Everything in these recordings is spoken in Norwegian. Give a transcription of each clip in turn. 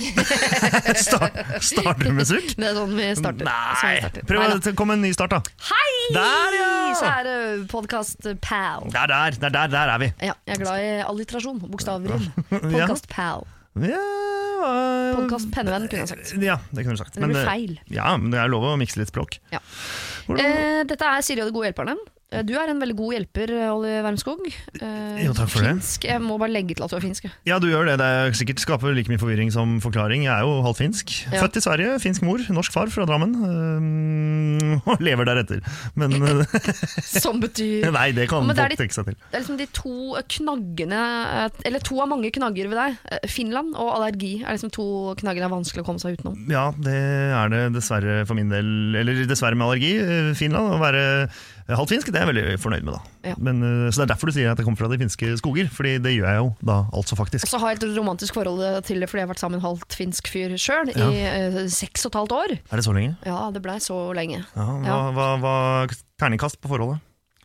Start, starter du med sukk? Det er sånn vi starter. Sånn vi Nei! starter. Prøv å komme en ny start, da. Hei! Der, ja! Kjære podkast-pal. Der, der, der, der, der er vi. Ja, jeg er glad i alliterasjon. Bokstavrim. Podkast-pal. Ja, Podkast-pennevenn, kunne jeg sagt. Ja, det kunne du sagt. Men Det blir eh, feil. Ja, men det er lov å mikse litt språk. Ja. Eh, dette er Siri og de gode hjelperne. Eh, Du er en veldig god hjelper, Olli Wermskog. Eh, Jo, takk for det. finsk. Jeg må bare legge til at du er finsk. Ja, du gjør det. Det er sikkert skaper like mye forvirring som forklaring. Jeg er jo halvt finsk. Ja. Født i Sverige, finsk mor, norsk far fra Drammen. øhm, og lever deretter. Men øh, Som betyr nei, det kan det folk tenke seg til. Det er liksom de to knaggene eh, Eller to av mange knagger ved deg. Eh, Finland og allergi er liksom to knagger det er vanskelig å komme seg utenom. Ja, det er det dessverre for min del. Eller dessverre med allergi. Finland, å være halvt finsk, det er jeg veldig fornøyd med. da. Ja. Men, øh, så Det er derfor du sier at jeg kommer fra de finske skoger, Fordi det gjør jeg jo da, altså faktisk. Og så har jeg et romantisk forhold til det fordi jeg har vært sammen med en halvt finsk fyr sjøl i eh, seks og et halvt år. Er det så lenge? Ja, det blei så lenge. Ja, hva, Ja. hva, hva Terningkast på forholdet?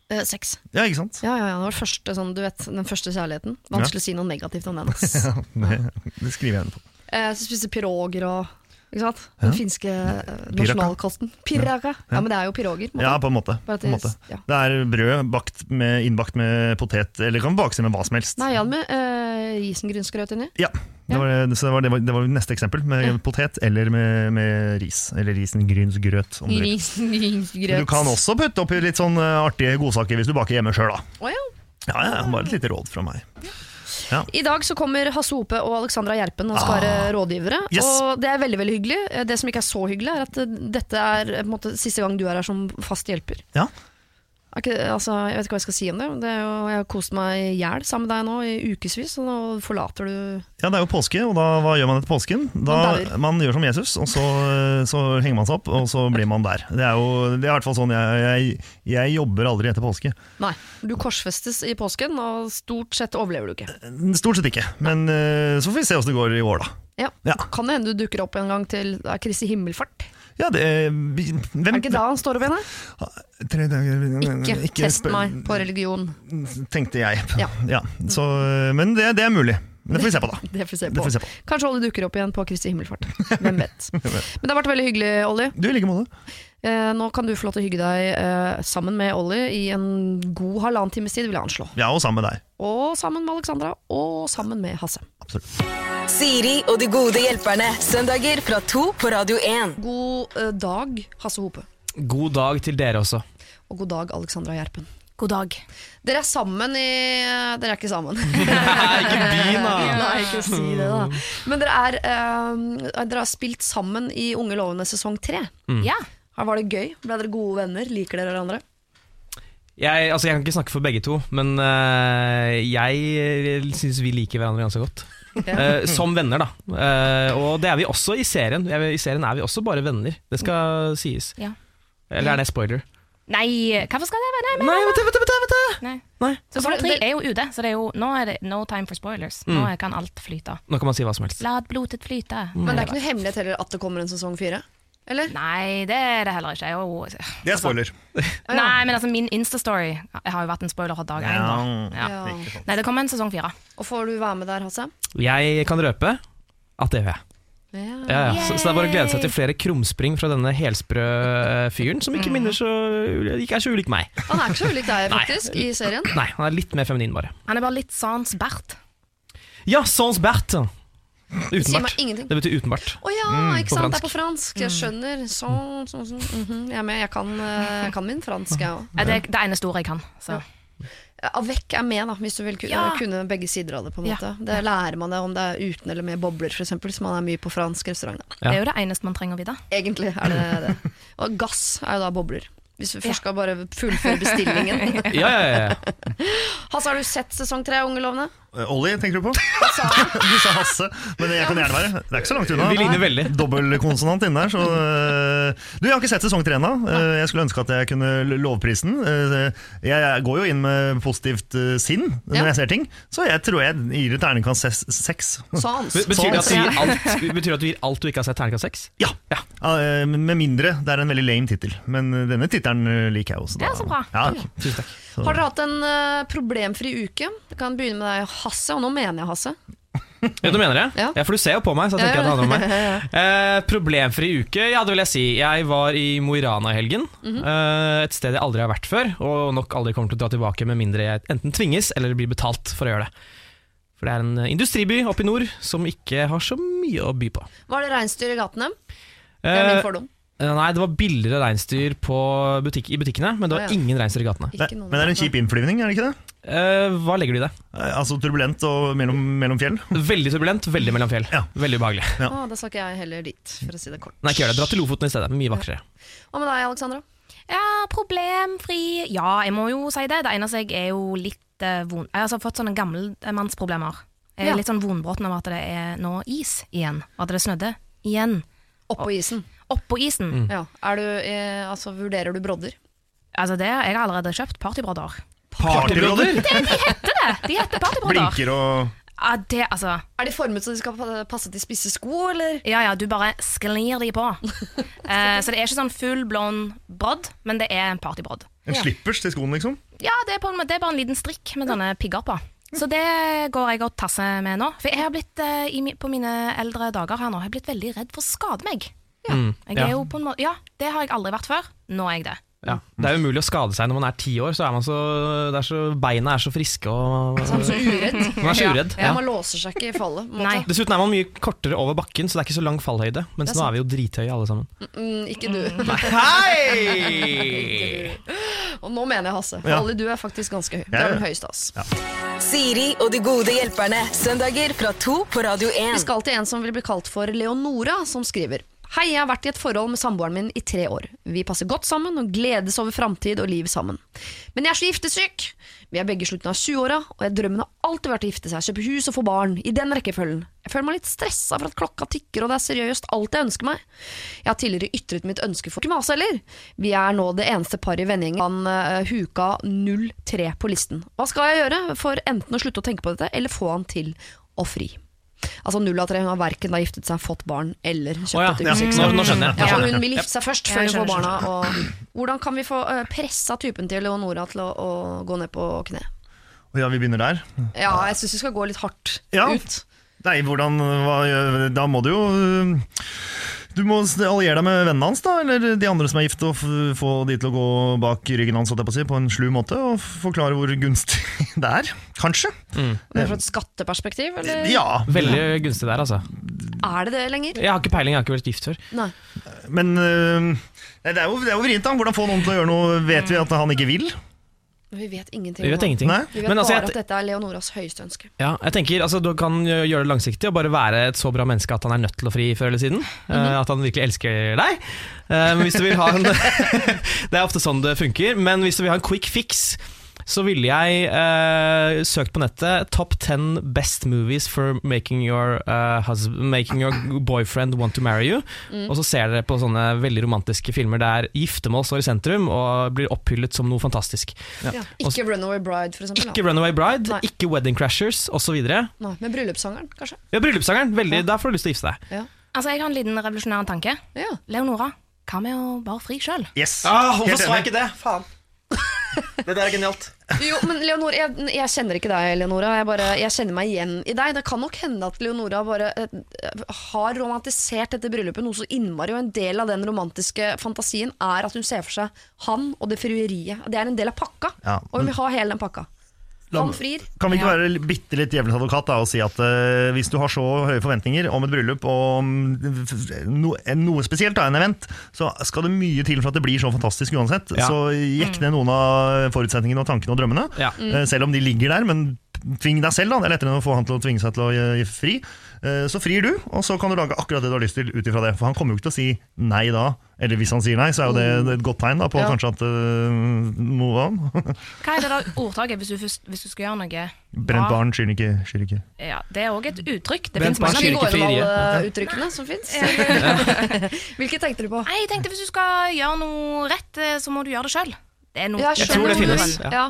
Eh, seks. Ja, ikke sant? Ja, ja, ja, det var første, sånn, du vet, den første kjærligheten. Vanskelig å si noe negativt om den. Ja, det, det skriver jeg under på. Eh, så spiser piroger og ikke sant? Ja. Den finske eh, nasjonalkosten. Piraka. Ja. men det er jo piroger. måte. Ja, på en måte. På en måte. ja. Det er brød bakt med, innbakt med potet, eller kan bakes med hva som helst. Nei, Jan med uh, risengrynsgrøt inni. Ja, det var, det, så det, var, det, var, det var neste eksempel, med Ja. potet eller med, med ris. Eller risengrynsgrøt. Risengrynsgrøt. Du kan også putte oppi litt sånn eh, artige godsaker hvis du baker hjemme sjøl, da. Oh, ja. Ja, ja, bare et lite råd fra meg. I dag så kommer Hasse Ope og Alexandra Gjerpen og skal Ah. rådgivere. Yes. Og Det er veldig veldig hyggelig. Det som ikke er så hyggelig, er at dette er på en måte, siste gang du er her som fast hjelper. Ja. Ikke, altså, jeg vet ikke hva jeg skal si om det. det er jo, jeg har kost meg i hjel sammen med deg nå i ukevis, og nå forlater du Ja, det er jo påske, og da, hva gjør man etter påsken? Da, Man man gjør som Jesus, og så, så henger man seg opp, og så blir man der. Det er jo det er i hvert fall sånn jeg, jeg, jeg jobber aldri etter påske. Nei, du korsfestes i påsken, og stort sett overlever du ikke. Stort sett ikke, men eh, så får vi se åssen det går i år, da. Ja. Ja. Kan det hende du dukker opp en gang til Kristi himmelfart? Ja, det hvem, Er det ikke da han står opp igjen? da? Dager Ikke, test meg på religion. Tenkte jeg. Ja. så, men det, det er mulig. Det får vi se på, da. Det får vi se på. se på. Kanskje Olli dukker opp igjen på Kristi himmelfart. Hvem vet. Men det har vært veldig hyggelig, Olli. Du, i like måte. Eh, nå kan du få lov til å hygge deg eh, sammen med Olli i en god halvannen times tid, vil jeg anslå. Ja, og sammen med deg. Og sammen med Alexandra, og sammen med Hasse. Absolutt. Siri og de gode hjelperne. Søndager fra to på Radio 1. God eh, dag, Hasse Hope. God dag til dere også. Og god dag, Alexandra Gjerpen. God dag. Dere er sammen i Dere er ikke sammen. ikke begynn, da! Nei, ikke si det, da. Men dere, er, eh, dere har spilt sammen i Unge lovende sesong tre. Ja. Var det gøy? Ble dere gode venner? Liker dere hverandre? Jeg, altså, jeg kan ikke snakke for begge to, men øh, jeg syns vi liker hverandre ganske godt. Eh, som venner, da. Uh, og det er vi også i serien. Er- I serien er vi også bare venner. Det skal sies. Ja. Eller er det spoiler? Nei, hvorfor skal det være Nei, men, Nei, vet du, vet du, vet du, vet du. nei. Nei. Sesong tre det- er jo ute, så det er jo, nå er det no time for spoilers. Nå kan alt flyte. Nå kan man si hva som helst. La blodet flyte. Men det er ikke noe hemmelighet heller at det kommer en sesong fire? Eller? Nei, det er det heller ikke. Jo, Det er spoiler. Nei, men altså, min Insta-story har jo vært en spoiler fra dag én. Ja. Ja. Nei, det kommer en sesong fire. Og får du være med der, Hasse? Jeg kan røpe at det gjør jeg. Ja. Ja, ja. Så, så det er bare å glede seg til flere krumspring fra denne helsprø eh, fyren, som ikke minner så ikke er så ulik meg. Han er ikke så ulik deg, faktisk, i serien. Nei, han er litt mer feminin, bare. Han er bare litt sans Bert. Ja, sans bert! Uten Sier meg bart. ingenting. Det betyr utenbart. Å oh, ja, ikke på sant, det er på fransk. Jeg skjønner. Sånn, sånn, sånn. -hmm. Jeg er med. Jeg kan, eh, jeg kan min fransk, jeg òg. Ja. Det er det eneste ordet jeg kan. Så. Avec er med, da, hvis du vil ku- Ja. kunne begge sider av det. på en Ja. Det lærer man det om det er uten eller med bobler, f.eks., hvis man er mye på fransk restaurant. Da. Ja. Det er jo det eneste man trenger å vite. Egentlig er det det. Og gass er jo da bobler. Hvis vi først skal bare fullføre bestillingen. Ja, ja, ja, ja. Hasse, har du sett sesong tre av Ungelovene? Eh, Ollie, tenker du på? Sa? Du sa Hasse, men jeg kan gjerne være. Det er ikke så langt unna. Vi ligner veldig. Dobbeltkonsonant inne der. Så, øh, du, jeg har ikke sett sesong tre ennå. Øh, Jeg skulle ønske at jeg kunne lovprisen. lovprise. Jeg går jo inn med positivt sinn når Ja. jeg ser ting, så jeg tror jeg gir det terningkast ses- seks. Betyr det, at du gir alt, betyr at du gir alt du ikke har sett terningkast seks? Ja. Ja, Med mindre det er en veldig lame tittel. Men denne tittelen liker jeg også. da. Ja, så bra. Ja, Tusen takk. så- Har dere hatt en eh, problemfri uke? Det kan begynne med deg, Hasse, og nå mener jeg Hasse. Ja, du mener det? Ja. Ja. For du ser jo på meg, så jeg tenker Ja, at det handler om ja, meg. Eh, problemfri uke, ja det vil jeg si. Jeg var i Mo i Rana i helgen. Mhm. eh, et sted jeg aldri har vært før, og nok aldri kommer til å dra tilbake med mindre jeg enten tvinges eller blir betalt for å gjøre det. For det er en eh, industriby oppe i nord som ikke har så mye å by på. Var det reinsdyr i gatene? Det er min Eh, fordom. Nei, det var billigere reinsdyr på butikk, i butikkene, men det var Å, ja. ingen reinsdyr i gatene. Det, men det er en kjip innflyvning, er det ikke det? Eh, hva legger du i det? Eh, Altså turbulent og mellom, mellom fjell. Veldig turbulent, veldig mellom fjell. Ja. Veldig ubehagelig. Ja. Ah, da skal ikke jeg heller dit, for å si det kort. Nei, ikke gjør det. Dra til Lofoten i stedet. Mye vakrere. Hva med deg, Alexandra? Ja, problemfri Ja, jeg må jo si det. Det eneste jeg er jo litt eh, vond... Jeg har altså fått sånne gammelmannsproblemer. Jeg er Ja. litt sånn vondbråten av at det er nå is igjen. og At det snødde igjen. Oppå isen. Oppå isen. Ja. Er du, eh, altså, vurderer du brodder? Altså det, Jeg har allerede kjøpt partybrodder. Partybrodder! Det, de heter partybrodder. Blinker og Ja, det, altså Er de formet så de skal passe til spisse sko, eller? Ja, ja, du bare sklir de på. Eh, så det er ikke sånn full blond brodd, men det er en partybrodd. en Ja. slippers til skoen, liksom. Ja, det er, på, en måte- det er bare en liten strikk med sånne pigger på. Så det går jeg og tasser med nå. For jeg har blitt, eh, i, på mine eldre dager her nå, jeg har blitt veldig redd for å skade meg. Mm, Jeg ja. er en måte, ja, det har jeg aldri vært før. Nå er jeg det. Ja. Det er umulig å skade seg når man er ti år, så er man så, det er så Beina er så friske og Så er så uredd. Man er så uredd. Ja, Ja. Man låser seg ikke i fallet. Nei. Dessuten er man mye kortere over bakken, så det er ikke så lang fallhøyde. Mens er nå er vi jo drithøye alle sammen. Mm, ikke du. Hei! Og nå mener jeg Hasse. For Ja. alle du er faktisk ganske høy. Det er den høyeste, ass. Siri og de gode hjelperne. Søndager fra to på Radio 1. Vi skal til en som vil bli kalt for Leonora, som skriver Hei, jeg har vært i et forhold med samboeren min i tre år. Vi passer godt sammen og gledes over framtid og liv sammen. Men jeg er så giftesyk! Vi er begge i slutten av 20-åra, og jeg drømmen har alltid vært å gifte seg, kjøpe hus og få barn, i den rekkefølgen. Jeg føler meg litt stressa for at klokka tikker, og det er seriøst alt jeg ønsker meg. Jeg har tidligere ytret mitt ønske for ikke mase heller. Vi er nå det eneste paret i vennegjengen. Han uh, huka 03 på listen. Hva skal jeg gjøre for enten å slutte å tenke på dette, eller få han til å fri? Altså 0 av tre hun har verken da giftet seg, fått barn eller kjøpt Å ja. et Ja, nå, skjønner jeg. Nå Ja, hun vil gifte seg først Ja, før hun får barna. Og hvordan kan vi få uh, pressa typen til Leonora til å, å gå ned på kne? Ja, vi begynner der. Ja, jeg syns vi skal gå litt hardt Ja. ut. Nei, hvordan hva, Da må du jo øh, Du må alliere deg med vennene hans, da, eller de andre som er gift, og få de til å gå bak ryggen hans på, si, på en slu måte, og forklare hvor gunstig det er. Kanskje. Men fra et skatteperspektiv, eller Ja. Veldig gunstig der, altså. er det det lenger? Jeg har ikke peiling, jeg har ikke vært gift før. Nei. Men øh, det er jo, det er jo vrient, da. Hvordan få noen til å gjøre noe vet vi at han ikke vil? Men Vi vet ingenting. Vi vet ingenting. Vi vet Men altså, bare at dette er Leonoras høyeste ønske. ja, jeg tenker, altså, Du kan gjøre det langsiktig og bare være et så bra menneske at han er nødt til å fri før eller siden. Eh, at han virkelig elsker deg. Eh, men hvis du vil ha en Det er ofte sånn det funker. Men hvis du vil ha en quick fix, så ville jeg uh, søkt på nettet 'Top 10 best movies for making your, uh, husband, making your boyfriend want to marry you'. Og så ser dere på sånne veldig romantiske filmer der giftermål står i sentrum og blir opphyllet som noe fantastisk. Ja. Ikke Runaway Bride, for eksempel. Ikke Runaway Bride, Nei. ikke Wedding Crashers osv. Men bryllupssangeren, kanskje. Ja, Bryllupssangeren, veldig, Ja. der får du lyst til å gifte deg. Ja. Altså, Jeg har en liten revolusjonær tanke. ja. Leonora, hva med å bare fri sjøl? Yes. Ah, jeg ikke det? Faen. Det der er genialt. Jo, men Leonora, jeg, jeg kjenner ikke deg, Leonora. Jeg, bare, jeg kjenner meg igjen i deg. Det kan nok hende at Leonora bare eh, har romantisert dette bryllupet noe så innmari, og en del av den romantiske fantasien er at hun ser for seg han og det frieriet. Det er en del av pakka, Ja, og hun vil ha hele den pakka. Han frir. Kan vi ikke Ja. være bitte litt djevelens advokat da, og si at uh, hvis du har så høye forventninger om et bryllup og om no, noe spesielt, da, en event, så skal det mye til for at det blir så fantastisk uansett. Ja. Så jekk ned noen av forutsetningene og tankene og drømmene, Ja. eh, selv om de ligger der. Men tving deg selv, da. Det er lettere enn å få han til å tvinge seg til å gi gi fri. Eh, Så frir du, og så kan du lage akkurat det du har lyst til ut ifra det. For han kommer jo ikke til å si nei da. Eller hvis han sier nei, så er jo det et godt tegn da, på Ja. kanskje at uh, move on. Hva er det da ordtaket hvis du, først, hvis du skal gjøre noe Brent barn skyr ikke, skyr ikke. Ja, Det er òg et uttrykk. Det Brent barn mange skyr av de. ikke gjennom alle uttrykkene som fins? Hvilke tenkte du på? Nei, jeg tenkte Hvis du skal gjøre noe rett, eh, så må du gjøre det sjøl. Det er noe Jeg Jeg tror det finnes, ja. Ja,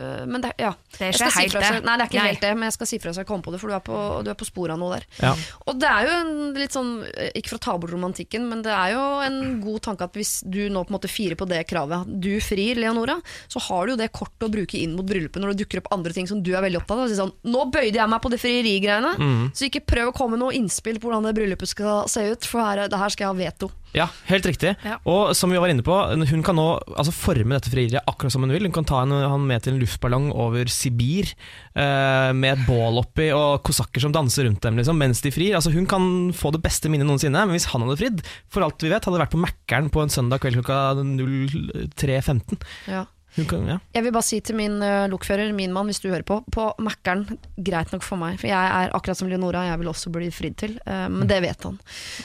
øh, men det, ja. Det er Jeg ikke skal si helt fra det. Nei, det er ikke Nei. helt det, men jeg skal si fra så jeg kommer på det, for du er på, du er på sporet av noe der. Ja. Og det er jo en litt sånn, eh, ikke for å ta bort romantikken, men det er jo en god tanke at hvis du nå på en måte firer på det kravet, du frir, Leonora, så har du jo det kortet å bruke inn mot bryllupet når det dukker opp andre ting som du er veldig opptatt av. Si sånn, nå bøyde jeg meg på det frierigreiene, Mm. så ikke prøv å komme med noe innspill på hvordan det bryllupet skal se ut, for her, det her skal jeg ha veto. Ja, helt riktig. Ja. Og som vi var inne på, hun kan nå altså, forme dette frieriet akkurat som hun vil. Hun kan ta en, han med til en luftballong over Sibir eh, med et bål oppi og kosakker som danser rundt dem liksom, mens de frir. Altså, hun kan få det beste minnet noensinne, men hvis han hadde fridd, for alt vi vet, hadde det vært på Mækkern på en søndag kveld klokka 03.15. Ja. Kan, ja. Jeg vil bare si til min uh, lokfører, min mann, hvis du hører på, på Mækkern, greit nok for meg, for jeg er akkurat som Leonora, jeg vil også bli fridd til, Uh, men det vet han.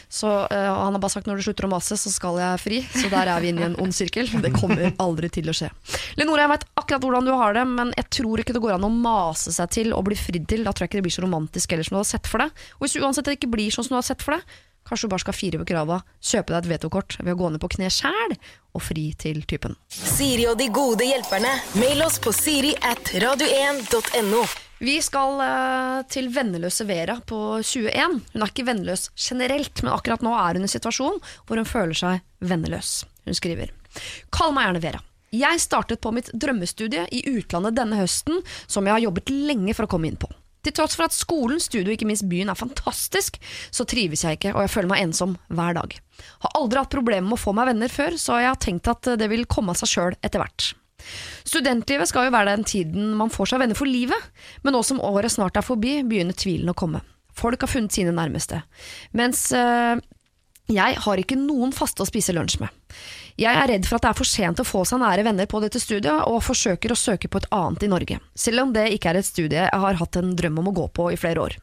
Så uh, Han har bare sagt når du slutter å mase, så skal jeg fri, så der er vi inne i en ond sirkel. Det kommer aldri til å skje. Leonora, jeg vet akkurat hvordan du har det, men jeg tror ikke det går an å mase seg til og bli fridd til. Da tror jeg ikke det blir så romantisk eller som du har sett for deg. Og hvis uansett det ikke blir sånn som du har sett for deg, Kanskje du bare skal fire på krava, kjøpe deg et vetokort ved å gå ned på kne sjæl og fri til typen. Siri og de gode hjelperne. Mail oss på siri at radio1.no. Vi skal uh, til venneløse Vera på 21. Hun er ikke venneløs generelt, men akkurat nå er hun i en situasjon hvor hun føler seg venneløs. Hun skriver Kall meg gjerne Vera. Jeg startet på mitt drømmestudie i utlandet denne høsten, som jeg har jobbet lenge for å komme inn på. Til tross for at skolen, studio og ikke minst byen er fantastisk, så trives jeg ikke, og jeg føler meg ensom hver dag. Har aldri hatt problemer med å få meg venner før, så jeg har tenkt at det vil komme av seg sjøl etter hvert. Studentlivet skal jo være den tiden man får seg venner for livet, men nå som året snart er forbi, begynner tvilen å komme. Folk har funnet sine nærmeste, mens øh, jeg har ikke noen faste å spise lunsj med. Jeg er redd for at det er for sent å få seg nære venner på dette studiet, og forsøker å søke på et annet i Norge, selv om det ikke er et studie jeg har hatt en drøm om å gå på i flere år.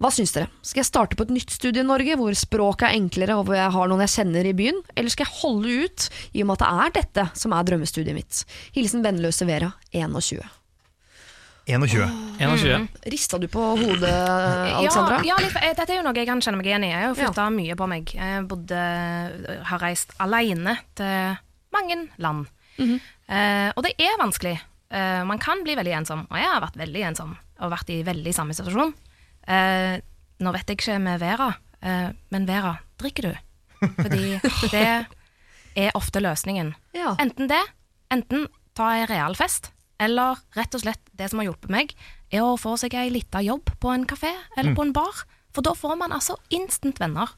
Hva syns dere? Skal jeg starte på et nytt studie i Norge, hvor språket er enklere og hvor jeg har noen jeg kjenner i byen, eller skal jeg holde ut i og med at det er dette som er drømmestudiet mitt? Hilsen vennløse Vera, 21. 21. 21. Rista du på hodet, Alexandra? Ja, ja litt, eh, dette er jo noe jeg kan kjenne meg igjen i. Jeg har jo ja. mye på meg. Jeg bodde, har reist alene til mange land. eh, og det er vanskelig. Eh, man kan bli veldig ensom, og jeg har vært veldig ensom og vært i veldig samme situasjon. Eh, nå vet jeg ikke med Vera, eh, men Vera, drikker du? Fordi det er ofte løsningen. Ja. Enten det, enten ta en real fest, eller rett og slett det som har hjulpet meg, er å få seg ei lita jobb på en kafé eller på en bar. For da får man altså instant venner.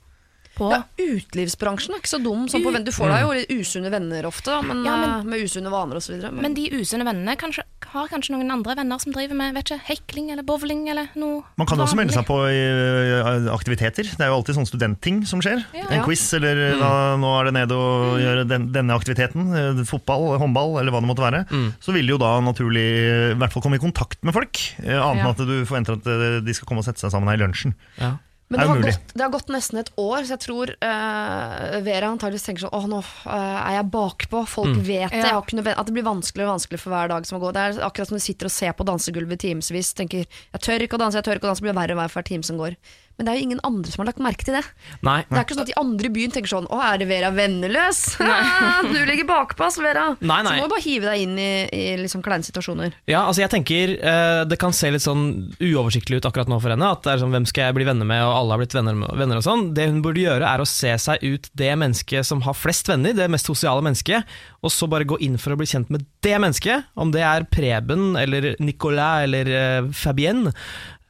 På Ja, utelivsbransjen er ikke så dum. Sånn på, venn- du får deg jo litt usunne venner ofte, da, men, Ja, men- eh, med usunne vaner osv. Men, Men de usunne vennene kanskje, har kanskje noen andre venner som driver med vet ikke, hekling eller bowling eller noe Man kan også melde seg på i eh, aktiviteter. Det er jo alltid sånne studentting som skjer. Ja. En quiz, eller mm. da, nå er det nede og gjøre den, denne aktiviteten. eh, Fotball, håndball, eller hva det måtte være. Så vil du jo da naturlig eh, i hvert fall komme i kontakt med folk. eh, Annet enn at du forventer at eh, de skal komme og sette seg sammen her i lunsjen. Ja. Men det har, gått, det har gått nesten et år, så jeg tror uh, Vera antakeligvis tenker sånn Åh, nå uh, er jeg bakpå, folk Mm. vet det. Ja. Jeg har ikke at det blir vanskeligere og vanskeligere for hver dag som går. Det er akkurat som du sitter og ser på dansegulvet i timevis. Tenker jeg tør ikke å danse, jeg tør ikke å danse, det blir verre og verre for hver time som går. Men det er jo ingen andre som har lagt merke til det. Nei. Det er ikke sånn at de andre i byen tenker sånn Å, er det Vera venneløs? du ligger bakpå oss, Vera. Nei, nei. Så må du bare hive deg inn i, i liksom kleine situasjoner. Ja, altså jeg tenker eh, Det kan se litt sånn uoversiktlig ut akkurat nå for henne. At det er sånn, Hvem skal jeg bli venner med, og alle har blitt venner, med- venner og sånn. Det hun burde gjøre, er å se seg ut det mennesket som har flest venner, det mest sosiale mennesket, og så bare gå inn for å bli kjent med det mennesket. Om det er Preben eller Nicolas eller eh, Fabienne.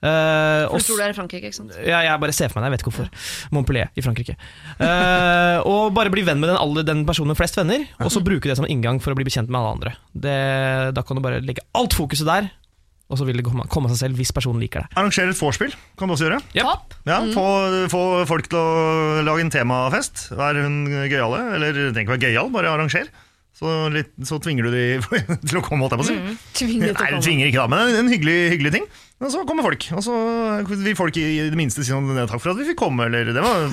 Eh, For du tror det er i Frankrike, ikke sant? ja, jeg bare ser for meg det, jeg vet ikke hvorfor. Montpellier i Frankrike. Uh, og bare bli venn med den, alle, den personen med flest venner, og så bruke det som inngang for å bli bekjent med alle andre. Det, da kan du bare legge alt fokuset der, og så vil det komme, komme av seg selv hvis personen liker deg. Arrangere et vorspiel kan du også gjøre. Yep. Topp! Ja, få, få folk til å lage en temafest. Vær hun gøyale? Eller det trenger ikke være gøyal, bare arranger. Så, litt, så tvinger du de til å komme, holdt jeg på å si. Tvinger Nei, du tvinger ikke da, men en hyggelig, hyggelig ting. Og så kommer folk, og så vil folk i det minste si noe takk for at vi fikk komme, eller det var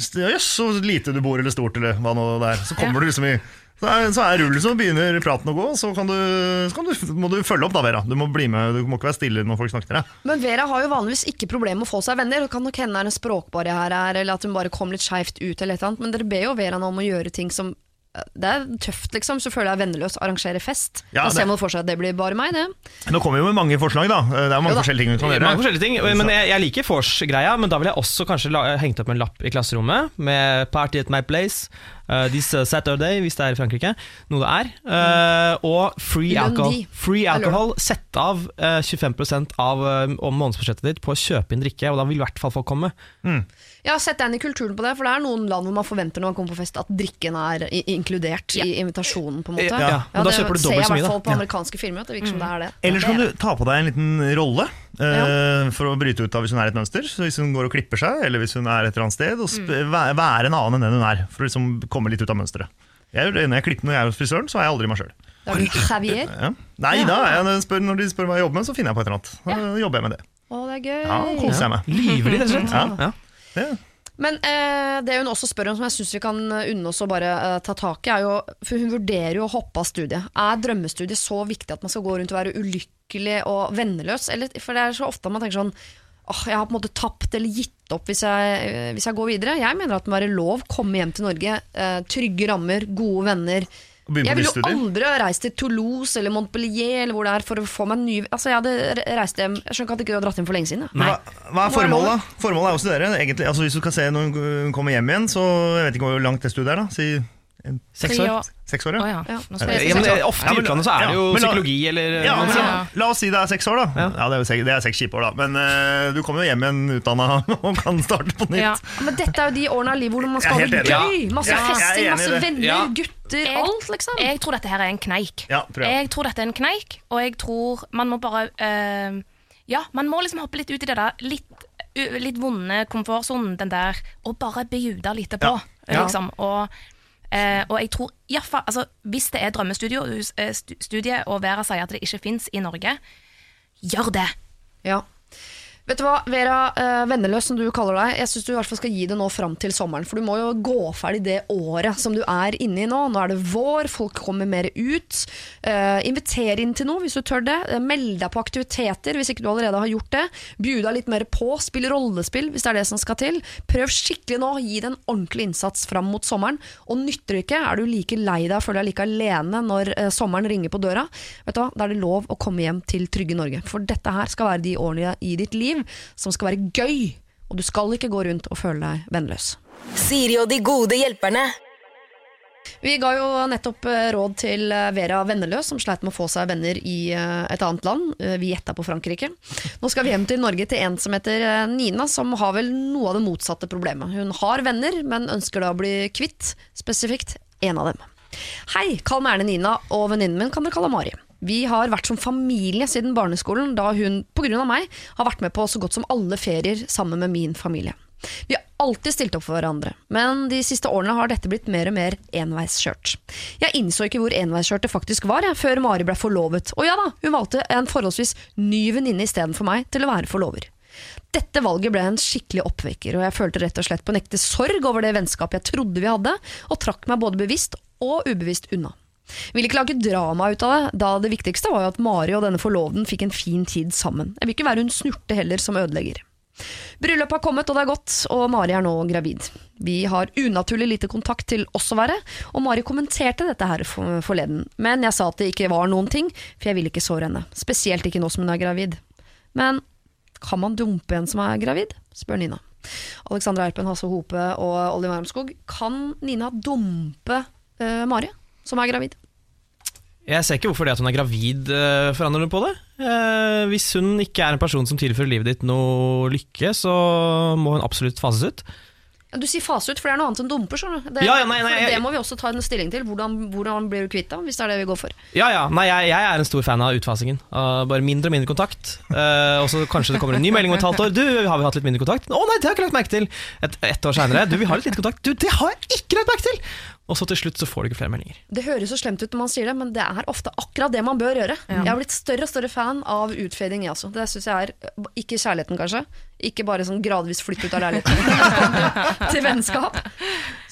Jøss, så lite du bor, eller stort, eller hva nå det er. Så kommer du liksom i så er, så er rullen, så begynner praten å gå, så, kan du, så kan du, må du følge opp da, Vera. Du må bli med, du må ikke være stille når folk snakker til deg. Men Vera har jo vanligvis ikke problemer med å få seg venner. Det kan nok hende det er en språkbarriere her, eller at hun bare kom litt skeivt ut, eller et eller annet. Men dere ber jo Vera nå om å gjøre ting som Det er tøft, liksom. Så føler jeg venneløs arrangere fest. Ja, da ser man for seg at det blir bare meg, det. Nå kommer vi jo med mange forslag, da. Det er mange Jo da. forskjellige ting vi kan Mange forskjellige ting, men jeg, jeg liker vors-greia, men da vil jeg også kanskje la, hengt opp en lapp i klasserommet med 'Party at my place', uh, this Saturday, hvis det er i Frankrike, noe det er, uh, og free alcohol. Free alcohol, Sett av uh, 25 av uh, månedsbudsjettet ditt på å kjøpe inn drikke, og da vil i hvert fall folk komme. Ja, Sett deg inn i kulturen på det, for det er noen land hvor man forventer når man kommer på fest at drikken er i inkludert i invitasjonen. på en måte Ja, men da det da. du ser jeg i hvert fall på amerikanske filmer. At det virker som det er det. Ellers kan du ta på deg en liten rolle uh, for å bryte ut av hvis hun er et mønster. Så Hvis hun går og klipper seg, eller hvis hun er et eller annet sted. Og sp væ- være en annen enn den hun er, for å liksom komme litt ut av mønsteret. Jeg, når jeg klipper når jeg er hos frisøren, så er jeg aldri meg sjøl. Da du Javier. Ja. Nei da, jeg spør, når de spør hva jeg jobber med, så finner jeg på et eller annet. Da jobber jeg med det. Å, det er gøy. Ja, koser jeg meg. Livlig, rett og slett. Ja. Men eh, det hun også spør om, som jeg syns vi kan unne oss å bare eh, ta tak i, er jo For hun vurderer jo å hoppe av studiet. Er drømmestudiet så viktig at man skal gå rundt og være ulykkelig og venneløs? Eller, for det er så ofte man tenker sånn Åh, jeg har på en måte tapt eller gitt opp hvis jeg, eh, hvis jeg går videre. Jeg mener at det må være lov. Komme hjem til Norge. Eh, trygge rammer, gode venner. Jeg ville jo aldri ha reist til Toulouse eller Montpellier eller hvor det er for å få meg en ny Altså, jeg hadde reist hjem Jeg skjønner ikke at ikke du har dratt hjem for lenge siden. Hva, hva er formålet? da? Formålet er å studere. Egentlig, altså Hvis du skal se når hun kommer hjem igjen, så jeg vet ikke hvor langt det studiet er. da Si Seks år. år. seks år, ja. ja. Jeg men ofte i utlandet så er det jo psykologi eller Ja, noe men. La oss si det er seks år, da. Ja, det, er seks, det er seks kjipe år, da. Men uh, du kommer jo hjem igjen utdanna og kan starte på nytt. Ja. Men dette er jo de årene av livet hvor man skal ha det gøy. Masse Ja, festing, masse venner, Ja. gutter, Jeg- alt, liksom. Jeg tror dette her er en kneik. Ja, prøv. Jeg tror dette er en kneik, og jeg tror man må bare uh, Ja, man må liksom hoppe litt ut i det der litt, uh, litt vonde komfortsonen, den der, og bare bejude litt på, Ja. liksom. Og, eh, og jeg tror i hvert altså, Hvis det er drømmestudio, eh, og Vera sier at det ikke fins i Norge, gjør det! Ja. Vet du hva, Vera uh, Venneløs, som du kaller deg, jeg syns du i hvert fall skal gi det nå fram til sommeren. For du må jo gå ferdig det året som du er inne i nå. Nå er det vår, folk kommer mer ut. Uh, inviter inn til noe hvis du tør det. Uh, meld deg på aktiviteter hvis ikke du allerede har gjort det. Bjud deg litt mer på. Spill rollespill hvis det er det som skal til. Prøv skikkelig nå. Gi det en ordentlig innsats fram mot sommeren. Og nytter det ikke, er du like lei deg og føler deg like alene når sommeren ringer på døra, vet du hva, da er det lov å komme hjem til trygge Norge. For dette her skal være de årene i ditt liv som skal være gøy. Og du skal ikke gå rundt og føle deg vennløs. Siri og de gode hjelperne. Vi ga jo nettopp eh, råd til eh, Vera Venneløs, som sleit med å få seg venner i eh, et annet land. Vi gjetta på Frankrike. Nå skal vi hjem til Norge til en som heter Nina, som har vel noe av det motsatte problemet. Hun har venner, men ønsker da å bli kvitt spesifikt en av dem. Hei, kall meg gjerne Nina, og venninnen min kan dere kalle Mari. Vi har vært som familie siden barneskolen, da hun av meg har vært med på så godt som alle ferier sammen med min familie. Vi har alltid stilt opp for hverandre, men de siste årene har dette blitt mer og mer enveiskjørt. Jeg innså ikke hvor enveiskjørt det faktisk var, jeg, før Mari ble forlovet. Og ja da, hun valgte en forholdsvis ny venninne istedenfor meg til å være forlover. Dette valget ble en skikkelig oppvekker, og jeg følte rett og slett på en ekte sorg over det vennskapet jeg trodde vi hadde, og trakk meg både bevisst og ubevisst unna. Vil ikke lage drama ut av det, da det viktigste var jo at Mari og denne forloveden fikk en fin tid sammen. Jeg vil ikke være hun snurte heller som ødelegger. Bryllupet har kommet, og det er godt, og Mari er nå gravid. Vi har unaturlig lite kontakt til oss å være, og Mari kommenterte dette her forleden. Men jeg sa at det ikke var noen ting, for jeg ville ikke såre henne. Spesielt ikke nå som hun er gravid. Men kan man dumpe en som er gravid? spør Nina. Alexandra Erpen, Hasse Hope og Olli Wermskog. Kan Nina dumpe uh, Mari, som er gravid? Jeg ser ikke hvorfor det at hun er gravid eh, forandrer noe på det. Eh, hvis hun ikke er en person som tilfører livet ditt noe lykke, så må hun absolutt fases ut. Du sier fase ut, for det er noe annet enn dumper. Det, Ja, ja, nei, nei, det må vi også ta en stilling til. Hvordan, hvordan blir du kvitt det, hvis det er det vi går for? Ja, ja. Nei, jeg, jeg er en stor fan av utfasingen. Uh, bare mindre og mindre kontakt. Uh, og så kanskje det kommer en ny melding om et halvt år. Du, har vi hatt litt mindre kontakt? Å nei, det har jeg ikke lagt merke til. Et, ett år seinere. Du, vi har litt lite kontakt. Du, det har jeg ikke lagt merke til! Og så til slutt så får du ikke flere meldinger. Det høres så slemt ut når man sier det, men det er ofte akkurat det man bør gjøre. Jeg har blitt større og større fan av utfading, jeg også. Det syns jeg er Ikke kjærligheten, kanskje. Ikke bare sånn gradvis flytt ut av leiligheten til vennskap.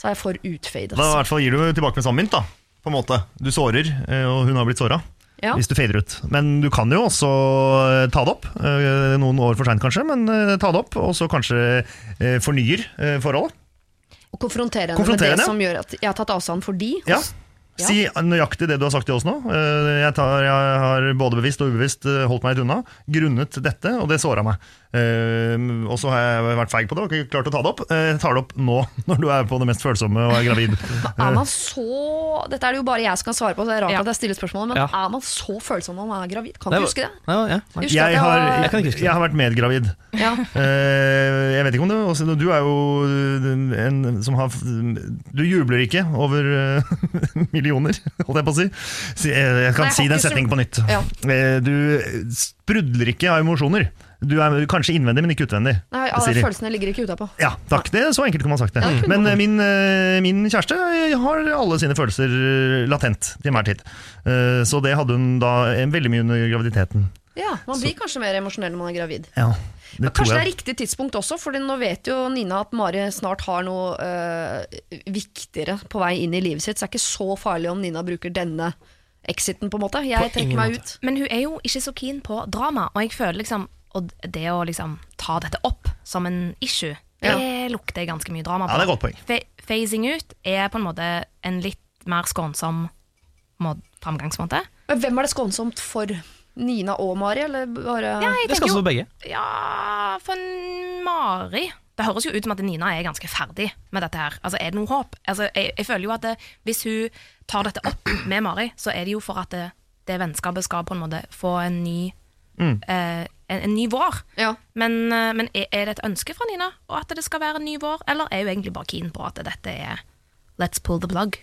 Så er jeg for utfade. Da i Altså. hvert fall gir du tilbake med samme mynt, da. På en måte. Du sårer, eh, og hun har blitt såra. Ja. Hvis du fader ut. Men du kan jo også eh, ta det opp. eh, Noen år for seint kanskje, men ta det opp. Og så kanskje fornyer forholdet. Og konfrontere henne Konfrontere med det henne, som gjør at jeg har tatt avstand for de. Ja. Ja. Si nøyaktig det du har sagt til oss nå. Eh, Jeg, tar, jeg har både bevisst og ubevisst eh, holdt meg litt unna, grunnet dette, og det såra meg. Eh, Og så har jeg vært feig på det og ikke klart å ta det opp. Eh, Jeg tar det opp nå, når du er på det mest følsomme og er gravid. Er man så Dette er det jo bare jeg som kan svare på, så det er rart Ja. at jeg stiller spørsmålet, men Ja. er man så følsom når man er gravid? Kan du huske det? Ja, ja. Husker Jeg har, Jeg jeg vært medgravid. Ja. Uh, Jeg vet ikke om det også, Du er jo en som har Du jubler ikke over uh, millioner, holdt jeg på å si. Jeg kan Nei, si den setningen på nytt. Ja. Eh, Du sprudler ikke av emosjoner. Du er kanskje innvendig, men ikke utvendig. Nei, alle Siri. følelsene ligger ikke utapå. Ja, takk. Det er Så enkelt kunne man sagt det. Ja, det Men man. eh, min, eh, min kjæreste har alle sine følelser eh, latent til enhver tid. Eh, Så det hadde hun da eh, veldig mye under graviditeten. Ja, Man blir kanskje mer emosjonell når man er gravid. Ja, det Men tror kanskje det er riktig tidspunkt også, for nå vet jo Nina at Mari snart har noe øh, viktigere på vei inn i livet sitt, så det er ikke så farlig om Nina bruker denne exiten, på en måte. Jeg På trekker meg måte. ut. Men hun er jo ikke så keen på drama, og jeg føler liksom Og det å liksom ta dette opp som en issue, det Ja. lukter ganske mye drama på. Ja, det er godt poeng. Fa phasing ut er på en måte en litt mer skånsom må- framgangsmåte. Men hvem er det skånsomt for? Nina og Mari, eller bare Ja, Det skal også begge. Ja, for Mari Det høres jo ut som at Nina er ganske ferdig med dette her. Altså, Er det noe håp? Altså, jeg, jeg føler jo at det, hvis hun tar dette opp med Mari, så er det jo for at det, det vennskapet skal på en måte få en ny eh, en, en ny vår. Ja. Men, eh, men er, det et ønske fra Nina og at det skal være en ny vår, eller er hun egentlig bare keen på at dette er Let's pull the plug?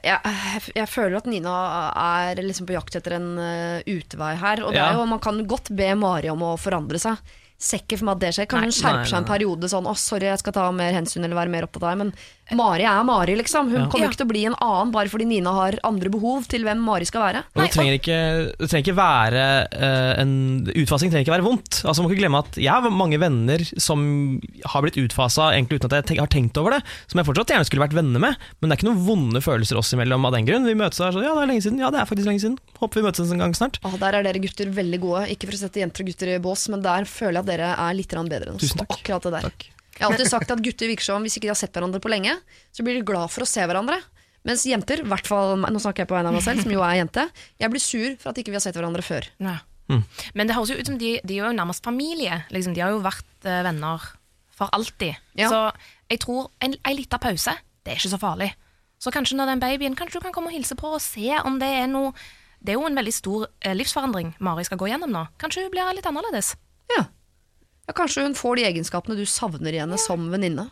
jeg, jeg føler at Nina er liksom på jakt etter en uh, utvei her. Og det Ja. er jo, man kan godt be Mari om å forandre seg. Ser ikke for meg at det skjer. Kan hun skjerpe seg en periode sånn 'Å, sorry, jeg skal ta mer hensyn eller være mer opptatt av deg'. Men Mari er Mari, liksom. Hun Ja. kommer Ja. ikke til å bli en annen bare fordi Nina har andre behov til hvem Mari skal være. Og det trenger ikke, det trenger ikke være uh, en Utfasing trenger ikke være vondt. Altså Man må ikke glemme at Jeg har mange venner som har blitt utfasa egentlig uten at jeg tenk, har tenkt over det. Som jeg fortsatt gjerne skulle vært venner med. Men det er ikke noen vonde følelser oss imellom av den grunn. Vi møtes og er sånn Ja, det er lenge siden. Ja, det er faktisk lenge siden. Håper vi møtes en gang snart. Ah, der er dere gutter veldig gode. Ikke for å sette jenter og gutter i bås, men der føler jeg at dere er litt bedre enn oss. Tusen takk. Akkurat det der. Takk. Jeg har alltid sagt at gutter virker som hvis ikke de har sett hverandre på lenge, så blir de glad for å se hverandre. Mens jenter, i hvert fall, nå snakker jeg på vegne av meg selv, som jo er jente, jeg blir sur for at ikke vi har sett hverandre før. Ja. Mm. Men det høres jo ut som de, de er jo nærmest familie. Liksom, de har jo vært eh, venner for alltid. Ja. Så jeg tror en, en liten pause, det er ikke så farlig. Så kanskje når den babyen, kanskje du kan komme og hilse på og se om det er noe Det er jo en veldig stor eh, livsforandring Mari skal gå gjennom nå. Kanskje hun blir litt annerledes. Ja. Ja, Kanskje hun får de egenskapene du savner i henne som venninne.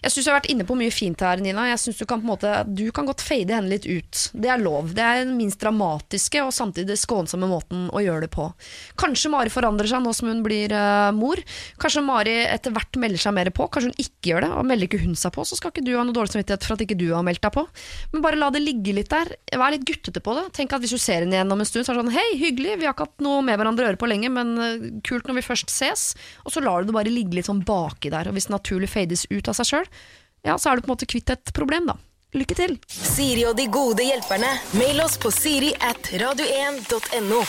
Jeg syns jeg har vært inne på mye fint her, Nina. Jeg synes Du kan på en måte Du kan godt fade henne litt ut. Det er lov. Det er den minst dramatiske og samtidig skånsomme måten å gjøre det på. Kanskje Mari forandrer seg nå som hun blir uh, mor. Kanskje Mari etter hvert melder seg mer på. Kanskje hun ikke gjør det. Og melder ikke hun seg på, så skal ikke du ha noe dårlig samvittighet for at ikke du har meldt deg på. Men bare la det ligge litt der. Vær litt guttete på det. Tenk at hvis du ser henne igjen om en stund, så er det sånn Hei, hyggelig, vi har ikke hatt noe med hverandre å gjøre på lenge, men eh, kult når vi først ses. Og så lar du det bare ligge litt sånn baki der. Og hvis det naturlig fades ut av seg sjøl, ja, så er du på en måte kvitt et problem, da. Lykke til. Siri og de gode hjelperne. Mail oss på siri at radio1.no.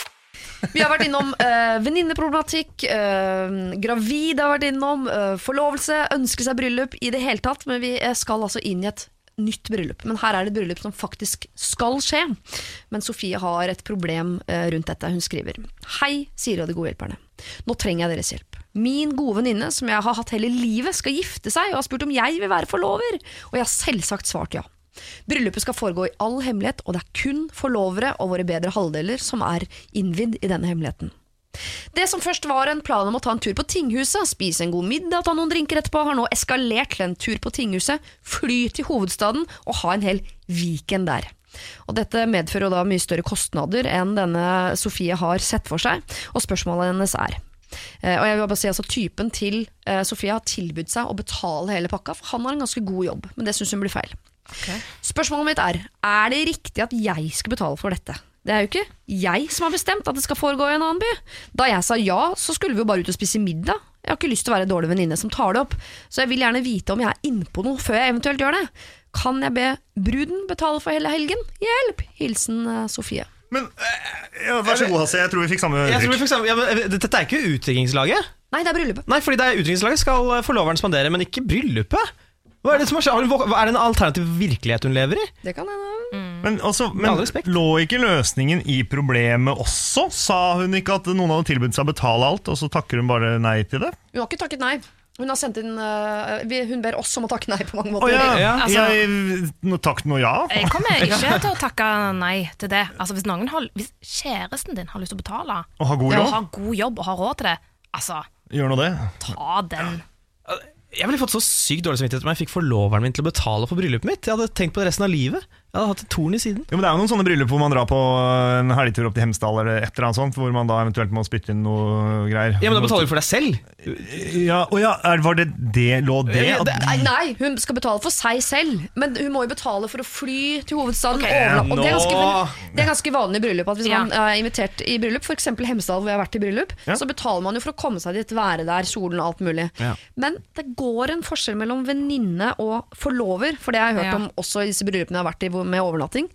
Vi har vært innom uh, venninneproblematikk, eh, gravid har vært innom, eh, forlovelse, ønske seg bryllup, i det hele tatt. Men vi eh, skal altså inn i et nytt bryllup. Men her er det et bryllup som faktisk skal skje. Men Sofie har et problem eh, rundt dette. Hun skriver Hei, Siri og de gode hjelperne. Nå trenger jeg deres hjelp. Min gode venninne, som jeg har hatt hele livet, skal gifte seg og har spurt om jeg vil være forlover. Og jeg har selvsagt svart ja. Bryllupet skal foregå i all hemmelighet, og det er kun forlovere og våre bedre halvdeler som er innvidd i denne hemmeligheten. Det som først var en plan om å ta en tur på tinghuset, spise en god middag, ta noen drinker etterpå, har nå eskalert til en tur på tinghuset, fly til hovedstaden og ha en hel weekend der. Og Dette medfører jo da mye større kostnader enn denne Sofie har sett for seg, og spørsmålet hennes er og jeg vil bare si altså Typen til Sofia Sofie har tilbudt seg å betale hele pakka, for han har en ganske god jobb, men det syns hun blir feil. Spørsmålet mitt er Er det riktig at jeg skal betale for dette. Det er jo ikke jeg som har bestemt at det skal foregå i en annen by. Da jeg sa ja, så skulle vi jo bare ut og spise middag. Jeg har ikke lyst til å være en dårlig venninne som tar det opp, så jeg vil gjerne vite om jeg er innpå noe før jeg eventuelt gjør det. Kan jeg be bruden betale for hele helgen? Hjelp! Hilsen eh, Sofie. Men, eh, ja, Vær så god, Hasse. Jeg tror vi fikk samme uttrykk. ja, men, eh, Dette er ikke utdrikningslaget. Nei, det er bryllupet. Nei, fordi det er utdrikningslaget skal eh, forloveren spandere, men ikke bryllupet. Hva er det som har skjedd? Er det en alternativ virkelighet hun lever i? Det kan hende. Men, altså, men lå ikke løsningen i problemet også? Sa hun ikke at noen hadde tilbudt seg å betale alt, og så takker hun bare nei til det? Hun har ikke takket nei. Hun har sendt inn øh, vi- Hun ber oss om å takke nei på mange Å måter. ja, Ja, altså- jeg, no, takk nå ja. Jeg kommer ikke til å takke nei til det. Altså Hvis, noen har, hvis kjæresten din har lyst til å betale, Og ha god og råd. har god jobb og har råd til det, altså, Gjør nå det. ta den. Jeg ville fått så sykt dårlig samvittighet om jeg fikk forloveren min til å betale for bryllupet mitt. Jeg hadde tenkt på det resten av livet. Jeg hadde hatt et torn i siden. Jo, men Det er jo noen sånne bryllup hvor man drar på en helgetur opp til Hemsedal eller et eller annet sånt, hvor man da eventuelt må spytte inn noe greier. Ja, Men da betaler du for deg selv. Ja, å ja, er, var det det? Lå det? At, det- Nei, nei, hun skal betale for seg selv, men hun må jo betale for å fly til hovedstaden. Overnatte. og det er, ganske, Nå- det er ganske vanlig i bryllup. At Hvis Ja. man er invitert i bryllup, f.eks. Hemsedal, hvor jeg har vært i bryllup, Ja. så betaler man jo for å komme seg dit, være der, solen og alt mulig. Ja. Men det går en forskjell mellom venninne og forlover, for det har jeg hørt Ja. om også i disse bryllupene jeg har vært i hvor- med overnatting.